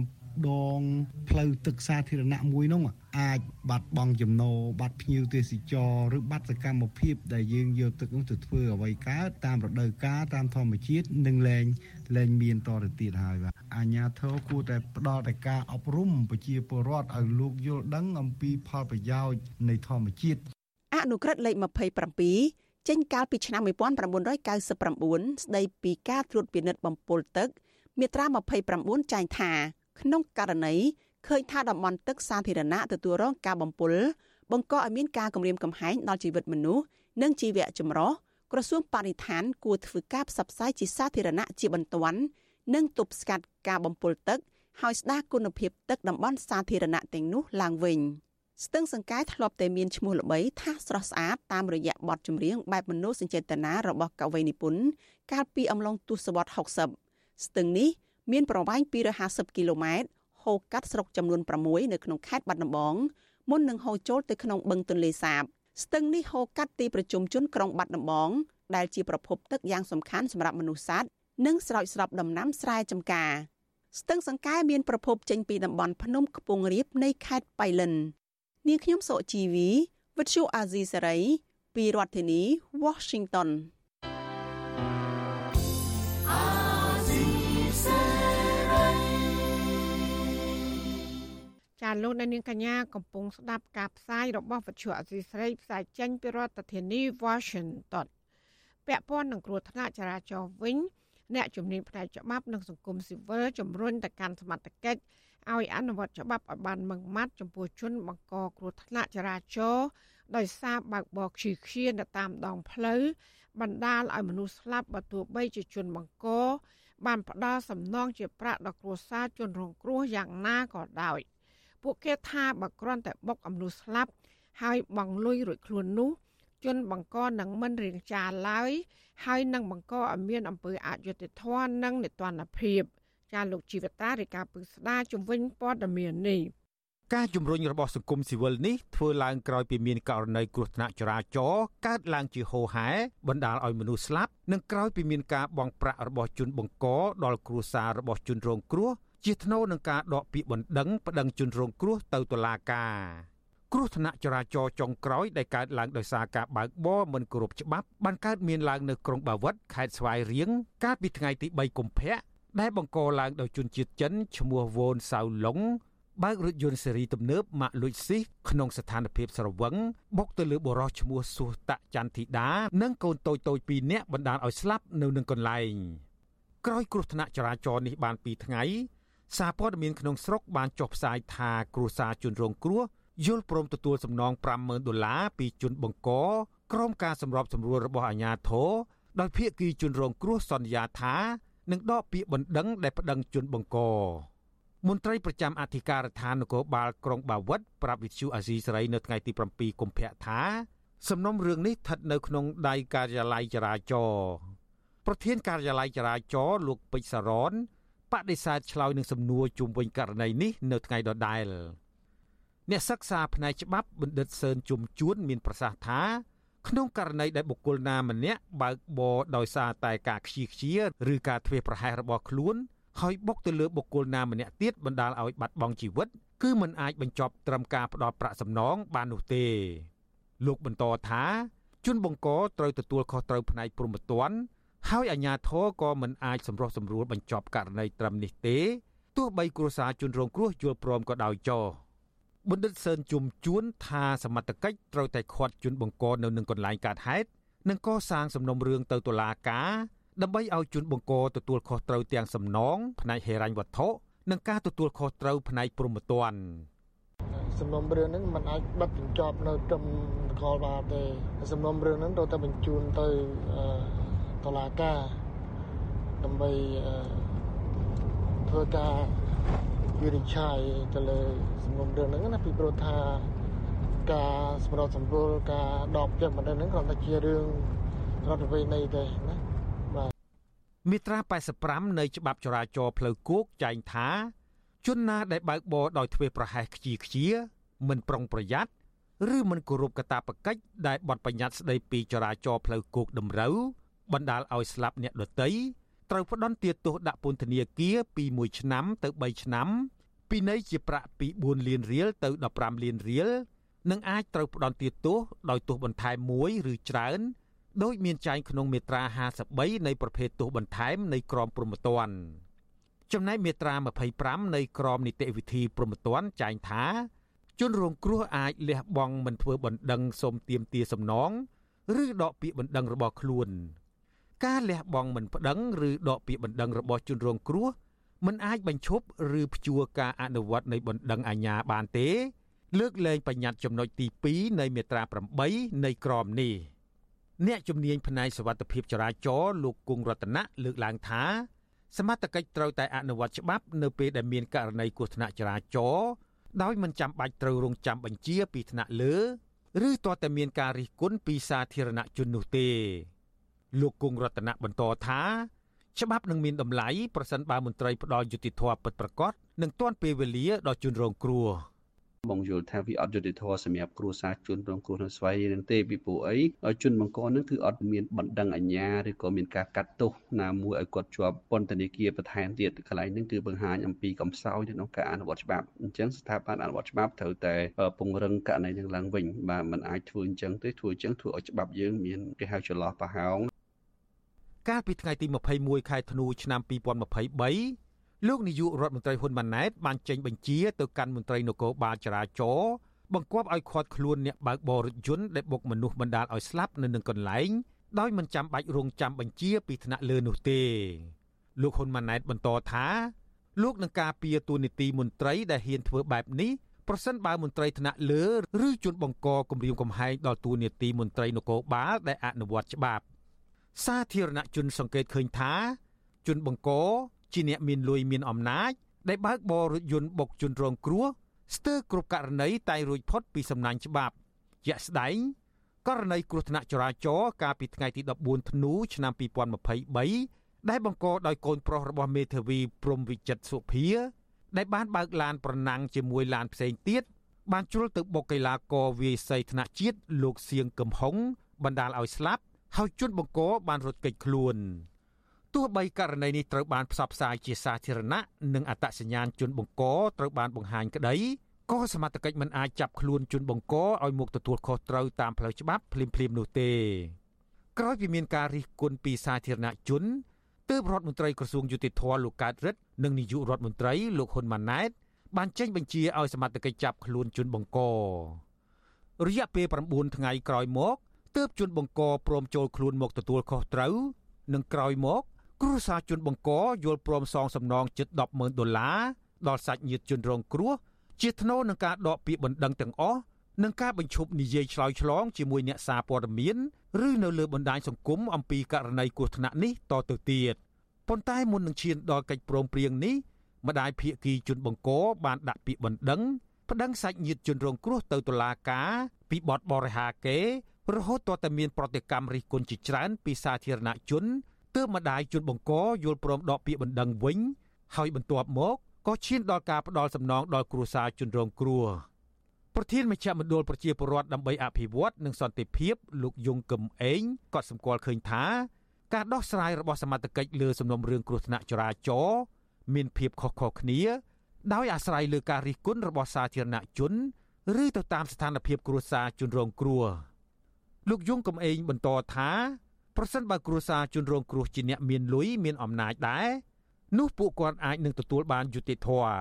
ដងផ្លូវទឹកសាធារណៈមួយនោះអាចបាត់បង់ចំណូលបាត់ភ្ញៀវទេសចរឬបាត់សកម្មភាពដែលយើងយកទឹកនោះទៅធ្វើអ្វីកើតតាមរដូវកាលតាមធម្មជាតិនឹងលែង លែងមានតទៅទៀតហើយបាទអាជ្ញាធរគួរតែផ្ដល់តែការអប់រំប្រជាពលរដ្ឋឲ្យលោកយល់ដឹងអំពីផលប្រយោជន៍នៃធម្មជាតិអនុក្រឹត្យលេខ27ចេញកាលពីឆ្នាំ1999ស្ដីពីការត្រួតពិនិត្យបំពុលទឹក មាត្រា29ចែងថា ក្នុងករណីឃើញថាតំបន់ទឹកសាធារណៈទទួលរងការបំពុលបង្កឲ្យមានការគំរាមកំហែងដល់ជីវិតមនុស្សនិងជីវៈចម្រុះ ក្រសួងបរិស្ថានគួរធ្វើការផ្សព្វផ្សាយជាសាធារណៈជាបន្ទាន់និងទប់ស្កាត់ការបំពុលទឹកហើយស្ដារគុណភាពទឹកតំបន់សាធារណៈទាំងនោះឡើងវិញស្ទឹងសង្កែធ្លាប់តែមានឈ្មោះល្បីថាស្រស់ស្អាតតាមរយៈបទចម្រៀងបែបមនោសញ្ចេតនារបស់កវីនិពន្ធកាលពីអំឡុងទសវត្សរ៍60ស្ទឹងនេះមានប្រវែង250គីឡូម៉ែត្រហូរកាត់ស្រុកចំនួន6នៅក្នុងខេត្តបាត់ដំបងមុននឹងហូរចូលទៅក្នុងបឹងទន្លេសាប ស្ទឹងនេះហូរកាត់ទីប្រជុំជនក្រុងបាត់ដំបងដែលជាប្រភពទឹកយ៉ាងសំខាន់សម្រាប់មនុស្សសត្វនិងស្រោចស្រពដំណាំស្រែចម្ការស្ទឹងសង្កែមានប្រភពចេញពីតំបន់ភ្នំខ្ពង់រាបនៃខេត្តបៃលិននាងខ្ញុំសុជីវីវិទ្យុអាស៊ីសេរីពីរដ្ឋធានី Washington ចាលោកនាងកញ្ញាកំពុងស្ដាប់ការផ្សាយរបស់វិទ្យុអាស៊ីសេរីផ្សាយចេញពីរដ្ឋធានី Washington ពាក់ព័ន្ធនឹងគ្រោះថ្នាក់ចរាចរណ៍វិញអ្នកជំនាញផ្នែកច្បាប់និងសង្គមស៊ីវិលជំរុញទៅកាន់សមត្ថកិច្ចឲ្យអនុវត្តច្បាប់ឲ្យបានម៉ឺងម៉ាត់ចំពោះជនបង្កគ្រោះថ្នាក់ចរាចរណ៍ដោយសារបើកបរខ្ជិលខ្ជានៅតាមដងផ្លូវបណ្ដាលឲ្យមនុស្សស្លាប់បើទោះបីជាជនបង្កបានផ្ដល់សំណងជាប្រាក់ដល់គ្រួសារជនរងគ្រោះយ៉ាងណាក៏ដោយ ពួកគេថាបើគ្រាន់តែបុកអំនួស្លាប់ហើយបងលុយរួចខ្លួននោះជនបង្កនឹងមិនរៀងចាឡើយហើយនឹងបង្កឲ្យមានអំពើអយុត្តិធម៌និងនិទានភាពចាលោកជីវតារាជការពឹកស្ដារជំវិញព័ត៌មាននេះការជំរុញរបស់សង្គមស៊ីវិលនេះធ្វើឡើងក្រោយពីមានករណីគ្រោះថ្នាក់ចរាចរណ៍កើតឡើងជាហូរហែបណ្ដាលឲ្យមនុស្សស្លាប់និងក្រោយពីមានការបង់ប្រាក់របស់ជនបង្កដល់គ្រួសាររបស់ជនរងគ្រោះ ជាថ្នូវនឹងការដកពាក្យបណ្ដឹងប្តឹងជនរងគ្រោះទៅតុលាការគ្រោះថ្នាក់ចរាចរណ៍ចុងក្រោយដែលកើតឡើងដោយសារការបើកបរមិនគោរពច្បាប់បានកើតមានឡើងនៅក្រុងបាវិតខេត្តស្វាយរៀងកាលពីថ្ងៃទី3កុម្ភៈដែលបង្កឡើងដោយជនជាតិចិនឈ្មោះវ៉ូនសាវឡុងបើករថយន្តស៊េរីទំនើបម៉ាកលួចស៊ីសក្នុងស្ថានភាពស្រវឹងបុកទៅលើបុរសឈ្មោះសុះតចន្ទធីតានិងកូនតូចតូច2នាក់បណ្ដាលឲ្យស្លាប់នៅនឹងកន្លែងក្រោយគ្រោះថ្នាក់ចរាចរណ៍នេះបាន2ថ្ងៃ សារព័ត៌មានក្នុងស្រុកបានចុះផ្សាយថាគ្រួសារជនរងគ្រោះយល់ព្រមទទួលសំណង50,000ដុល្លារពីជនបង្កក្រុមការសម្របសម្រួលរបស់អាជ្ញាធរដោយភាគីជនរងគ្រោះសន្យាថានឹងដកពាក្យបណ្ដឹងដែលប្តឹងជនបង្កមន្ត្រីប្រចាំអធិការដ្ឋាននគរបាលក្រុងបាវិតប្រាប់វិទ្យុអាស៊ីសេរីនៅថ្ងៃទី7កុម្ភៈថាសំណុំរឿងនេះស្ថិតនៅក្នុងដៃការិយាល័យចរាចរណ៍ប្រធានការិយាល័យចរាចរណ៍លោកពេជ្រសារ៉ន បដិសេធឆ្លើយនឹងសំណួរជុំវិញករណីនេះនៅថ្ងៃដដែលអ្នកសិក្សាផ្នែកច្បាប់បណ្ឌិតសឿនជុំជួនមានប្រសាសន៍ថាក្នុងករណីដែលបុគ្គលណាម្នាក់បើកបរដោយសារតែការខ្ជិះខ្ជាឬការធ្វេសប្រហែសរបស់ខ្លួនហើយបុកទៅលើបុគ្គលណាម្នាក់ទៀតបណ្ដាលឲ្យបាត់បង់ជីវិតគឺមិនអាចបញ្ចប់ត្រឹមការផ្ដោតប្រាក់សំណងបាននោះទេ លោកបន្តថាជនបង្កត្រូវទទួលខុសត្រូវផ្នែកព្រហ្មទណ្ឌ ហើយអាជ្ញាធរក៏មិនអាចសម្រុះសម្រួលបញ្ចប់ករណីត្រឹមនេះទេទោះបីគ្រួសារជនរងគ្រោះយល់ព្រមក៏ដោយចោះបណ្ឌិតសឿនជុំជួនថាសមត្ថកិច្ចត្រូវតែឃាត់ជនបង្កនៅនឹងកន្លែងកើតហេតុនិងកសាងសំណុំរឿងទៅតុលាការដើម្បីឲ្យជនបង្កទទួលខុសត្រូវទាំងសំណងផ្នែកហិរញ្ញវត្ថុនិងការទទួលខុសត្រូវផ្នែកព្រហ្មទណ្ឌសំណុំរឿងហ្នឹងมันអាចបិទបញ្ចប់នៅត្រឹមនគរបាលទេសំណុំរឿងហ្នឹងត្រូវតែបញ្ជូនទៅ តុលាការដើម្បីធ្វើការវិនិច្ឆ័យទៅលើសំណុំរឿងហ្នឹងណាពីព្រោះថាការសម្របសម្រួលការដកចិត្តមិនហ្នឹងគ្រាន់តែជារឿងរដ្ឋវិន័យទេណាបាទមាត្រា85នៃច្បាប់ចរាចរណ៍ផ្លូវគោកចែងថាជនណាដែលបើកបរដោយធ្វេសប្រហែសខ្ជាខ្ជា មិនប្រុងប្រយ័ត្នឬមិនគោរពកាតព្វកិច្ចដែលបទបញ្ញត្តិស្ដីពីចរាចរណ៍ផ្លូវគោកតម្រូវ បណ្ដាលឲ្យស្លាប់អ្នកដទៃត្រូវផ្ដន្ទាទោសដាក់ពន្ធនាគារពី1ឆ្នាំទៅ3ឆ្នាំពីនៃជាប្រាក់ពី4លានរៀលទៅ15លានរៀលនិងអាចត្រូវផ្ដន្ទាទោសដោយទោសបន្ថែមមួយឬច្រើនដោយមានចែងក្នុងមាត្រា53នៃប្រភេទទោសបន្ថែមនៃក្រមព្រហ្មទណ្ឌចំណែកមាត្រា25នៃក្រមនីតិវិធីព្រហ្មទណ្ឌចែងថាជនរងគ្រោះអាចលះបង់មិនធ្វើបណ្ដឹងសុំទាមទារសំណងឬដកពាក្យបណ្ដឹងរបស់ខ្លួន ការលះបង់មិនប្តឹងឬដកពាក្យបណ្ដឹងរបស់ជនរងគ្រោះមិនអាចបញ្ឈប់ឬព្យួរការអនុវត្តនៃបណ្ដឹងអាជ្ញាបានទេ លើកលែងបញ្ញត្តិចំណុចទី2នៃមាត្រា8នៃក្រមនេះអ្នកជំនាញផ្នែកសវត្ថភាពចរាចរណ៍លោកគង់រតនៈលើកឡើងថាសមត្ថកិច្ចត្រូវតែអនុវត្តច្បាប់នៅពេលដែលមានករណីគ្រោះថ្នាក់ចរាចរណ៍ដោយមិនចាំបាច់ត្រូវរងចាំបញ្ជាពីថ្នាក់លើ ឬទាល់តែមានការរិះគន់ពីសាធារណជននោះទេ លោកគង់រតនៈបន្តថាច្បាប់នឹងមានតម្លៃប្រសិនបើមន្ត្រីផ្ដាល់យុតិធធម៌ពិតប្រាកដនឹងទាន់ពេលវេលាដល់ជនរងគ្រោះ។បងយល់ថាវាអត់យុត្តិធម៌សម្រាប់គ្រួសារជនរងគ្រោះនៅស្វ័យនឹងទេពីព្រោះអីជនបង្កនឹងគឺអត់មានបណ្ដឹងអាជ្ញាឬក៏មានការកាត់ទោសណាមួយឲ្យគាត់ជាប់ពន្ធនាគារបន្ថែមទៀតកន្លែងនេះគឺបង្ហាញអំពីកំសោយនៅក្នុងការអនុវត្តច្បាប់អញ្ចឹងស្ថាប័នអនុវត្តច្បាប់ត្រូវតែពង្រឹងករណីនឹងឡើងវិញបាទมันអាចធ្វើអញ្ចឹងទេធ្វើអញ្ចឹងធ្វើឲ្យច្បាប់យើងមានគេហៅចន្លោះប្រហោង កាលពីថ្ងៃទី21ខែធ្នូឆ្នាំ2023លោកនាយករដ្ឋមន្ត្រីហ៊ុនម៉ាណែតបានចេញបញ្ជាទៅកាន់មន្ត្រីនគរបាលចរាចរណ៍បង្គាប់ឲ្យឃាត់ខ្លួនអ្នកបើកបររថយន្តដែលបុកមនុស្សបណ្ដាលឲ្យស្លាប់នៅនឹងកន្លែងដោយមិនចាំបាច់រងចាំបញ្ជាពីថ្នាក់លើនោះទេលោកហ៊ុនម៉ាណែតបន្តថាលោកនឹងការពារទូនីតិមន្ត្រីដែលហ៊ានធ្វើបែបនេះប្រសិនបើមន្ត្រីថ្នាក់លើឬជនបង្កគម្រាមកំហែងដល់ទូនីតិមន្ត្រីនគរបាលដែលអនុវត្តច្បាប់ សាធារណជនសង្កេតឃើញថា ជនបង្កជាអ្នកមានលុយមានអំណាច ដែលបើកបររថយន្តបុកជនរងគ្រោះស្ទើរគ្រប់ករណីតែរួចផុតពីសំណាញ់ច្បាប់ជាក់ស្ដែងករណីគ្រោះថ្នាក់ចរាចរណ៍កាលពីថ្ងៃទី14ធ្នូឆ្នាំ2023ដែលបង្កដោយកូនប្រុសរបស់មេធាវីព្រំវិចិត្រសុភាដែលបានបើកឡានប្រណាំងជាមួយឡានផ្សេងទៀតបានជ្រុលទៅបុកកីឡាករវាយសីថ្នាក់ជាតិលោកសៀងកំហុងបណ្ដាលឲ្យស្លាប់ ហើយជនបង្កបានរត់គេចខ្លួនទោះបីករណីនេះត្រូវបានផ្សព្វផ្សាយជាសាធារណៈនិងអត្តសញ្ញាណជនបង្កត្រូវបានបង្ហាញក្តីក៏សមត្ថកិច្ចមិនអាចចាប់ខ្លួនជនបង្កឲ្យមកទទួលខុសត្រូវតាមផ្លូវច្បាប់ភ្លាមៗនោះទេក្រោយពីមានការរិះគន់ពីសាធារណជនទើបរដ្ឋមន្ត្រីក្រសួងយុតិធធម៌លោកកើតរិទ្ធនិងនាយករដ្ឋមន្ត្រីលោកហ៊ុនម៉ាណែតបានចេញបញ្ជាឲ្យសមត្ថកិច្ចចាប់ខ្លួនជនបង្ករយៈពេល9ថ្ងៃក្រោយមក ទើបជនបង្កព្រមចូលខ្លួនមកទទួលខុសត្រូវនិងក្រោយមក គ្រួសារជនបង្កយល់ព្រមសងសំណងជិត100000ដុល្លារដល់សាច់ញាតិជនរងគ្រោះជាថ្នូរនឹងការដកពាក្យបណ្ដឹងទាំងអស់និងការបញ្ឈប់និយាយឆ្លើយឆ្លងជាមួយអ្នកសារព័ត៌មានឬនៅលើបណ្ដាញសង្គមអំពីករណីគ្រោះថ្នាក់នេះតទៅទៀតប៉ុន្តែមុននឹងឈានដល់កិច្ចព្រមព្រៀងនេះម្ដាយភៀកគីជនបង្កបានដាក់ពាក្យបណ្ដឹងប្តឹងសាច់ញាតិជនរងគ្រោះទៅតុលាការពីបទបរិហាកេ រហូតទាល់តែមានប្រតិកម្មរិះគន់ជាច្រើនពីសាធារណជនទើបម្ដាយជនបង្កយល់ព្រមដកពាក្យបណ្ដឹងវិញ ហើយបន្ទាប់មកក៏ឈានដល់ការផ្ដាល់សំណងដល់គ្រួសារជនរងគ្រោះប្រធានមជ្ឈមណ្ឌលប្រជាពលរដ្ឋដើម្បីអភិវឌ្ឍនិងសន្តិភាពលោកយងកឹមអេងក៏សម្គាល់ឃើញថាការដោះស្រាយរបស់សមត្ថកិច្ចលើសំណុំរឿងគ្រោះថ្នាក់ចរាចរណ៍មានភាពខុសៗគ្នា ដោយអាស្រ័យលើការរិះគន់របស់សាធារណជន ឬទៅតាមស្ថានភាពគ្រួសារជនរងគ្រោះ លោកយងកំឯងបន្តថាប្រសិនបើគ្រួសារជនរងគ្រោះជាអ្នកមានលុយមានអំណាចដែរនោះពួកគាត់អាចនឹងទទួលបានយុត្តិធម៌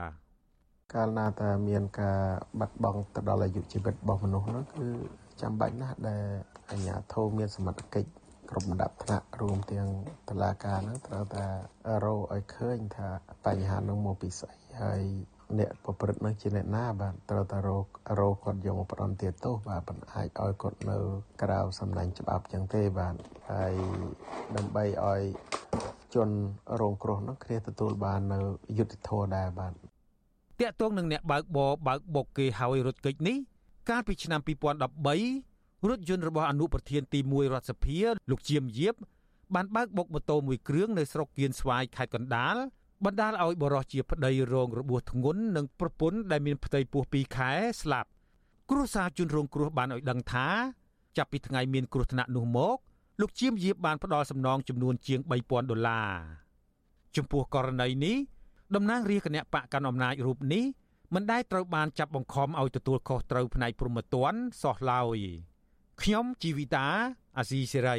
កាលណាតែមានការបាត់បង់ទៅដល់អាយុជីវិតរបស់មនុស្សនោះគឺចាំបាច់ណាស់ដែលអាជ្ញាធរមានសមត្ថកិច្ចគ្រប់ម្ដាប់ថ្នាក់រួមទាំងតឡាការហ្នឹងត្រូវតែរកឲ្យឃើញថាបញ្ហានឹងមកពីស្អីហើយ អ្នកប្រព្រឹត្តនឹងជាអ្នកណាបាទត្រូវតែរករកគាត់យកមកផ្ដន់ទាទោសបាទមិនអាចឲ្យគាត់នៅក្រៅសំណាញ់ច្បាប់ចឹងទេបាទហើយដើម្បីឲ្យជនរងគ្រោះនោះគ្នាទទួលបាននៅយុត្តិធម៌ដែរបាទតាក់ទងនឹងអ្នកបើកបរបើកបុកគេហើយរត់គេចនេះកាលពីឆ្នាំ2013រថយន្តរបស់អនុប្រធានទី1រដ្ឋសភាលោកជាមយាបបានបើកបុកម៉ូតូមួយគ្រឿងនៅស្រុកគៀនស្វាយខេត្តកណ្ដាល បណ្ដាលឲ្យបរិះជាប្តីរងរបួសធ្ងន់និងប្រពន្ធដែលមានផ្ទៃពោះ2ខែស្លាប់គ្រួសារជនរងគ្រោះបានឲ្យដឹងថាចាប់ពីថ្ងៃមានគ្រោះថ្នាក់នោះមកលោកជាមយាបបានផ្ដល់សំណងចំនួនជាង3000ដុល្លារចំពោះករណីនេះតំណាងរាជគណៈបកកាន់អំណាចរូបនេះមិនដែលត្រូវបានចាប់បង្ខំឲ្យទទួលខុសត្រូវផ្នែកព្រហ្មទណ្ឌសោះឡើយខ្ញុំជីវិតាអាស៊ីសេរី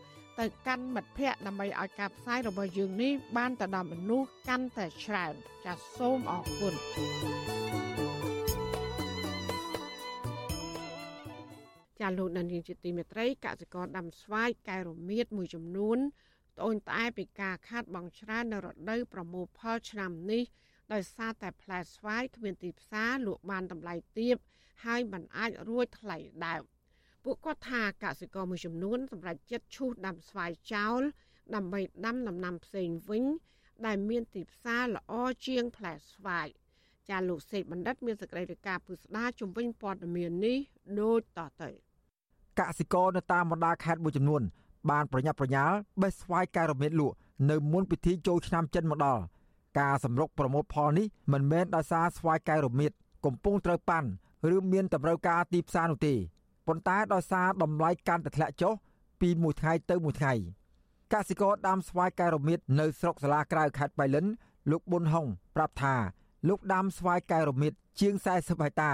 ទៅកាន់មិត្តភ័ក្តិដើម្បីឲ្យការផ្សាយរបស់យើងនេះបានទៅដល់មនុស្សកាន់តែច្រើនចាសសូមអរគុណចាលោកដានៀងជាទីមេត្រីកសិករដាំស្វាយកែរមៀតមួយចំនួនត្អូញត្អែពីការខាតបង់ច្រើននៅរដូវប្រមូលផលឆ្នាំនេះដោយសារតែផ្លែស្វាយគ្មានទីផ្សារលក់បានតម្លៃទាបហើយมันអាចរួចថ្លៃដើម ពួកគាត់ថាកសិករមួយចំនួនសម្រាប់ចិត្តឈូសដាំស្វាយចោល ដើម្បីដាំដំណាំផ្សេងវិញ ដែលមានទីផ្សារល្អជាងផ្លែស្វាយចាលោកសេកបណ្ឌិតមានសេចក្តីរាយការណ៍ពុស្ដាជំវិញព័ត៌មាននេះដូចតទៅកសិករនៅតាមបណ្ដាខេត្តមួយចំនួន បានប្រញាប់ប្រញាល់បេះស្វាយកែរមៀតលក់នៅមុនពិធីចូលឆ្នាំចិនមកដល់ការសម្រុកប្រមូលផលនេះមិនមែនដោយសារស្វាយកែរមៀតកំពុងត្រូវប៉ាន់ឬមានតម្រូវការទីផ្សារនោះទេ ប៉ុន្តែដោយសារតម្លៃកាន់តែធ្លាក់ចុះពីមួយថ្ងៃទៅមួយថ្ងៃកសិករដាំស្វាយកែរមៀតនៅស្រុកសាលាក្រៅខេត្តបៃលិន លោកប៊ុនហុងប្រាប់ថាលោកដាំស្វាយកែរមៀតជាង40ហិកតា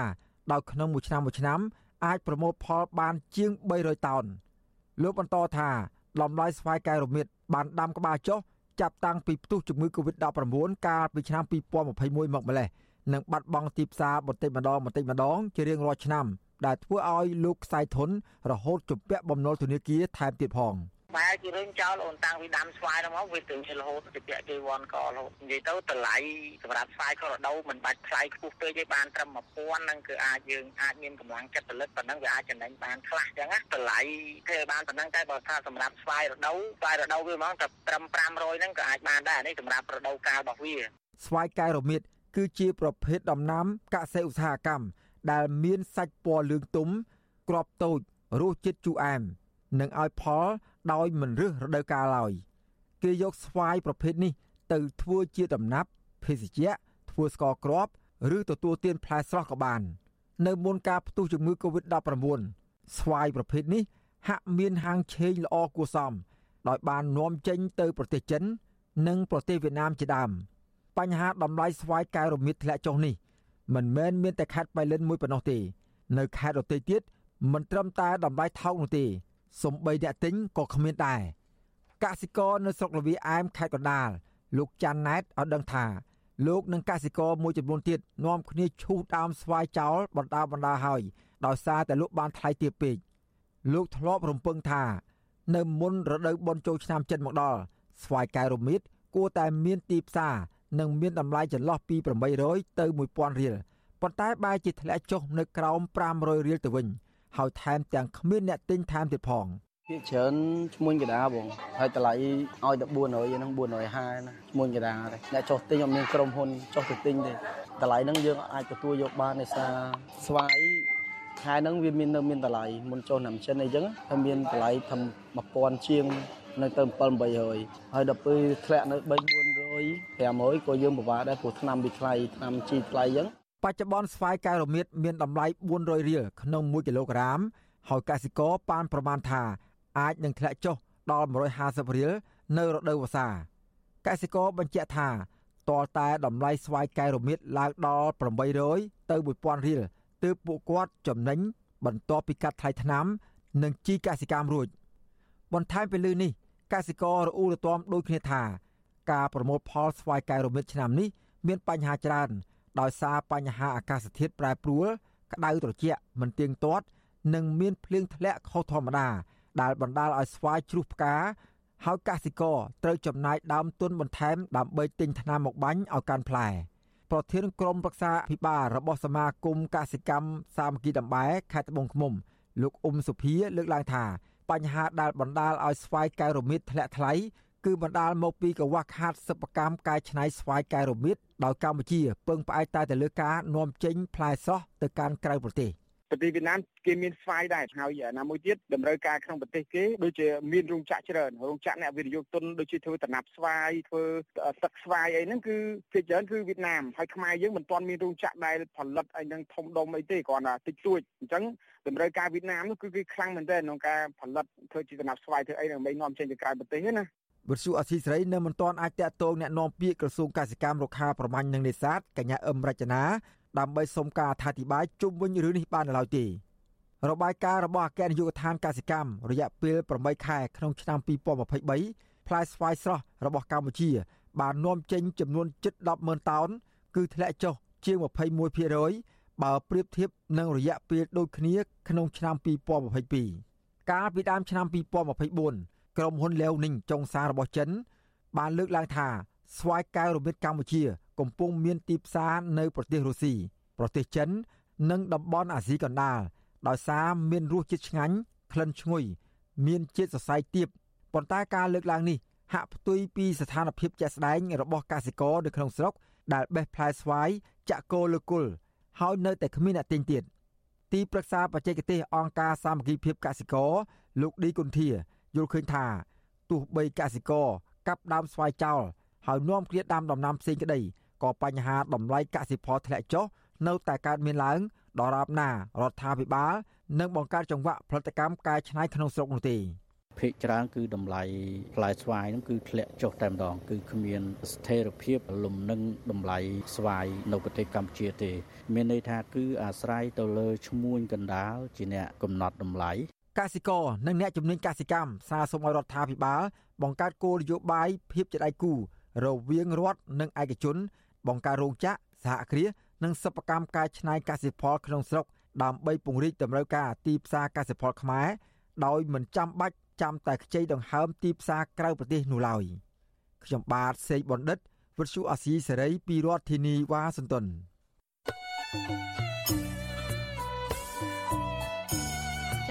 ដោយក្នុងមួយឆ្នាំមួយឆ្នាំអាចប្រមូលផលបានជាង300តោនលោកបន្តថាតម្លៃស្វាយកែរមៀតបានដាំក្បាលចុះចាប់តាំងពីផ្ទុះជំងឺ Covid-19 កាលពីឆ្នាំ2021មកម្លេះនិងបាត់បង់ទីផ្សារបន្តិចម្ដងបន្តិចម្ដងជារៀងរាល់ឆ្នាំ ដែលធ្វើឲ្យលោកខ្សែធនរហូតជំពាក់បំណុលធនាគារថែមទៀតផង។បែរជារឿងចោលអូនតាំងពីដាំស្វាយដល់មកវាទៅរហូតទៅពាក់គេវ៉ាន់ក៏រហូតនិយាយទៅតម្លៃសម្រាប់ស្វាយខុសរដូវមិនបាច់ថ្លៃខ្ពស់ពេកទេបានត្រឹម1000ហ្នឹងគឺអាចយើងអាចមានកម្លាំងចិត្តផលិតប៉ុណ្ណឹងវាអាចចំណេញបានខ្លះអញ្ចឹងណាតម្លៃធ្វើបានប៉ុណ្ណឹងតែបើថាសម្រាប់ស្វាយរដូវស្វាយរដូវវាហ្មងតែត្រឹម500ហ្នឹងក៏អាចបានដែរនេះសម្រាប់រដូវកាលរបស់វាស្វាយកែរមៀតគឺជាប្រភេទដំណាំកសិឧស្សាហកម្ម ដែលមានសាច់ពណ៌លឿងទុំក្របតូចរសជាតិជូរអែមនិងឲ្យផលដោយមិនរើសរដូវកាលឡើយគេយកស្វាយប្រភេទនេះទៅធ្វើជាដំណាប់ភេសជ្ជៈធ្វើស្ករគ្រាប់ឬទទួលទានផ្លែស្រស់ក៏បាន នៅមុនការផ្ទុះជំងឺ Covid-19 ស្វាយប្រភេទនេះហាក់មានហាងឆេងល្អគួរសម ដោយបាននាំចេញទៅប្រទេសចិន និងប្រទេសវៀតណាមជាដើមបញ្ហាតម្លៃស្វាយកែវរមៀតធ្លាក់ចុះនេះ មិនមែនមានតែខេត្តបៃលិនមួយប៉ុណ្ណោះទេ នៅខេត្តដទៃទៀតមិនត្រឹមតែតម្លៃថោកនោះទេសំបីអ្នកទិញក៏គ្មានដែរកសិករនៅស្រុកលវីអែមខេត្តកណ្ដាលលោកចាន់ណែតឲ្យដឹងថាលោកនិងកសិករមួយចំនួនទៀតនាំគ្នាឈូសដើមស្វាយចោលបណ្ដាបណ្ដាហើយដោយសារតែលោកបានថ្លៃទាបពេកលោកធ្លាប់រំពឹងថា នៅមុនរដូវបុណ្យចូលឆ្នាំចិនមកដល់ស្វាយកែវរមៀតគួរតែមានទីផ្សារ និងមានតម្លៃចន្លោះពី800ទៅ1000រៀលប៉ុន្តែបែរជាធ្លាក់ចុះនៅក្រោម500រៀលទៅវិញហើយថែមទាំងគ្មានអ្នកទិញថែមទៀតផងភាគច្រើនឈ្មួញកដាបងហើយតម្លៃឲ្យតែ400ហ្នឹង450ណាឈ្មួញកដាទេអ្នកចុះទិញអត់មានក្រុមហ៊ុនចុះទៅទិញទេតម្លៃហ្នឹងយើងអាចទទួលយកបានដោយសារស្វាយខែហ្នឹងវាមាននៅមានតម្លៃមុនចុះណាំចិនអីចឹងហើយមានតម្លៃថា1000ជាងនៅទៅ7 800ហើយដល់ពេលធ្លាក់នៅ3 400 500ក៏យើងពិបាកដែរព្រោះឆ្នាំវាថ្លៃឆ្នាំជីថ្លៃចឹងបច្ចុប្បន្នស្វាយកែវរមៀតមានតម្លៃ400រៀលក្នុង1គីឡូក្រាម ហើយកសិករប៉ានប្រមាណថាអាចនឹងធ្លាក់ចុះដល់150រៀលនៅរដូវវស្សាកសិករបញ្ជាក់ថាតលតែតម្លៃស្វាយកែវរមៀតឡើងដល់800ទៅ1000រៀលទើបពួកគាត់ចំណេញបន្ទាប់ពីកាត់ថ្លៃថ្នាំ និងជីកសិកម្មរួចបន្ថែមពីលើនេះកសិកររអ៊ូរទាំដូចគ្នាថា ការប្រមូលផលស្វាយកែវរមៀតឆ្នាំនេះមានបញ្ហាច្រើន ដោយសារបញ្ហាអាកាសធាតុប្រែប្រួលក្តៅត្រជាក់មិនទៀងទាត់ និងមានភ្លៀងធ្លាក់ខុសធម្មតា ដែលបណ្ដាលឲ្យស្វាយជ្រុះផ្កាហើយកសិករត្រូវចំណាយដើមទុនបន្ថែមដើម្បីទិញថ្នាំមកបាញ់ឲ្យកាន់ផ្លែប្រធានក្រុមប្រឹក្សាភិបាលរបស់សមាគមកសិកម្មសាមគ្គីដំបែខេត្តត្បូងឃ្មុំ លោកអ៊ុំសុភាលើកឡើងថាបញ្ហាដែលបណ្ដាលឲ្យស្វាយកែវរមៀតធ្លាក់ថ្លៃ គឺបណ្ដាលមកពីកង្វះខាតសិប្បកម្មកែច្នៃស្វាយកែវរមៀតដោយកម្ពុជាពឹងផ្អែកតែទៅលើការនាំចេញផ្លែស្រស់ទៅកាន់ក្រៅប្រទេសប្រទេសវៀតណាមគេមានស្វាយដែរហើយណាមួយទៀតតម្រូវការក្នុងប្រទេសគេដូចជាមានរោងចក្រច្រើនរោងចក្រអ្នកវិនិយោគទុនដូចជាធ្វើតំណាប់ស្វាយធ្វើទឹកស្វាយអីហ្នឹងគឺភាគច្រើនគឺវៀតណាមហើយខ្មែរយើងមិនទាន់មានរោងចក្រដែលផលិតអីហ្នឹងធំដុំអីទេគ្រាន់តែតិចតួចអញ្ចឹងតម្រូវការវៀតណាមនោះគឺគេខ្លាំងមែនទែនក្នុងការផលិតធ្វើជាតំណាប់ស្វាយធ្វើអីដើម្បីនាំចេញទៅក្រៅប្រទេសណា វិទ្យុអសីសេរីនៅមិនទាន់អាចតាក់ទងแนะនាំពាក្យក្រសួងកសិកម្មរុក្ខាប្រមាញ់និងនេសាទកញ្ញាអឹមរចនាដើម្បីសុំការអធិប្បាយជុំវិញរឿងនេះបានឡើយទេរបាយការណ៍របស់អគ្គនាយកដ្ឋានកសិកម្មរយៈពេល8ខែក្នុងឆ្នាំ2023ផ្លែស្វាយស្រស់របស់កម្ពុជា បាននាំចេញចំនួនជិត100000តោនគឺធ្លាក់ចុះជាង21%បើប្រៀបធៀបនឹងរយៈពេលដូចគ្នាក្នុងឆ្នាំ2022កាលពីដើមឆ្នាំ2024 ក្រុមហ៊ុនលាវនីងចុងសាររបស់ចិន បានលើកឡើងថាស្វាយកែវរមៀតកម្ពុជា កំពុងមានទីផ្សារនៅប្រទេសរុស្ស៊ីប្រទេសចិន និងតំបន់អាស៊ីកណ្ដាលដោយសារមានរសជាតិឆ្ងាញ់ក្លិនឈ្ងុយមានជាតិសរសៃទាបប៉ុន្តែការលើកឡើងនេះហាក់ផ្ទុយពីស្ថានភាពជាក់ស្ដែងរបស់កសិករនៅក្នុងស្រុកដែលបេះផ្លែស្វាយចាក់គោលើគុលហើយនៅតែគ្មានអ្នកទិញទៀតទីប្រឹក្សាបច្ចេកទេសអង្គការសាមគ្គីភាពកសិករលោកឌីគុនធា យល់ឃើញថាទោះបីកសិករកាប់ដើមស្វាយចោលហើយនាំគ្នាដាំដំណាំផ្សេងក្តីក៏បញ្ហាតម្លៃកសិផលធ្លាក់ចុះនៅតែកើតមានឡើងដរាបណារដ្ឋាភិបាលនឹងបង្កើតចង្វាក់ផលិតកម្មកែច្នៃក្នុងស្រុកនោះទេភាគច្រើនគឺតម្លៃផ្លែស្វាយហ្នឹងគឺធ្លាក់ចុះតែម្ដងគឺគ្មានស្ថិរភាពលំនឹងតម្លៃស្វាយនៅប្រទេសកម្ពុជាទេ មានន័យថាគឺអាស្រ័យទៅលើឈ្មួញកណ្ដាលជាអ្នកកំណត់តម្លៃ កសិករនិងអ្នកជំនាញកសិកម្មសារសូមឲ្យរដ្ឋាភិបាលបង្កើតគោលនយោបាយភាពជាដៃគូរវាងរដ្ឋនិងឯកជន បង្កើតរោងចក្រសហគ្រាសនិងសិប្បកម្មកែច្នៃកសិផលក្នុងស្រុកដើម្បីពង្រីកតម្រូវការទីផ្សារកសិផលខ្មែរដោយមិនចាំបាច់ចាំតែខ្ចីដង្ហើមទីផ្សារក្រៅប្រទេសនោះឡើយខ្ញុំបាទសេកបណ្ឌិតវិទ្យុអាស៊ីសេរីពីរដ្ឋធានីវ៉ាស៊ីនតោនចា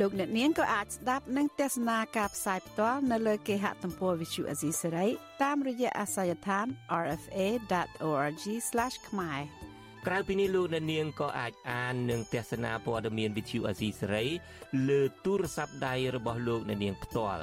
លោកអ្នកនាងក៏អាចស្ដាប់និងទស្សនាការផ្សាយផ្ទាល់នៅលើគេហទំព័រ Visual Asia សេរីតាមរយៈអាសយដ្ឋាន rfa.org/ ខ្មែរក្រៅពីនេះលោកអ្នកនាងក៏អាចអាននិងទស្សនាព័ត៌មាន Visual Asia សេរីលើទូរស័ព្ទដៃរបស់លោកអ្នកនាងផ្ទាល់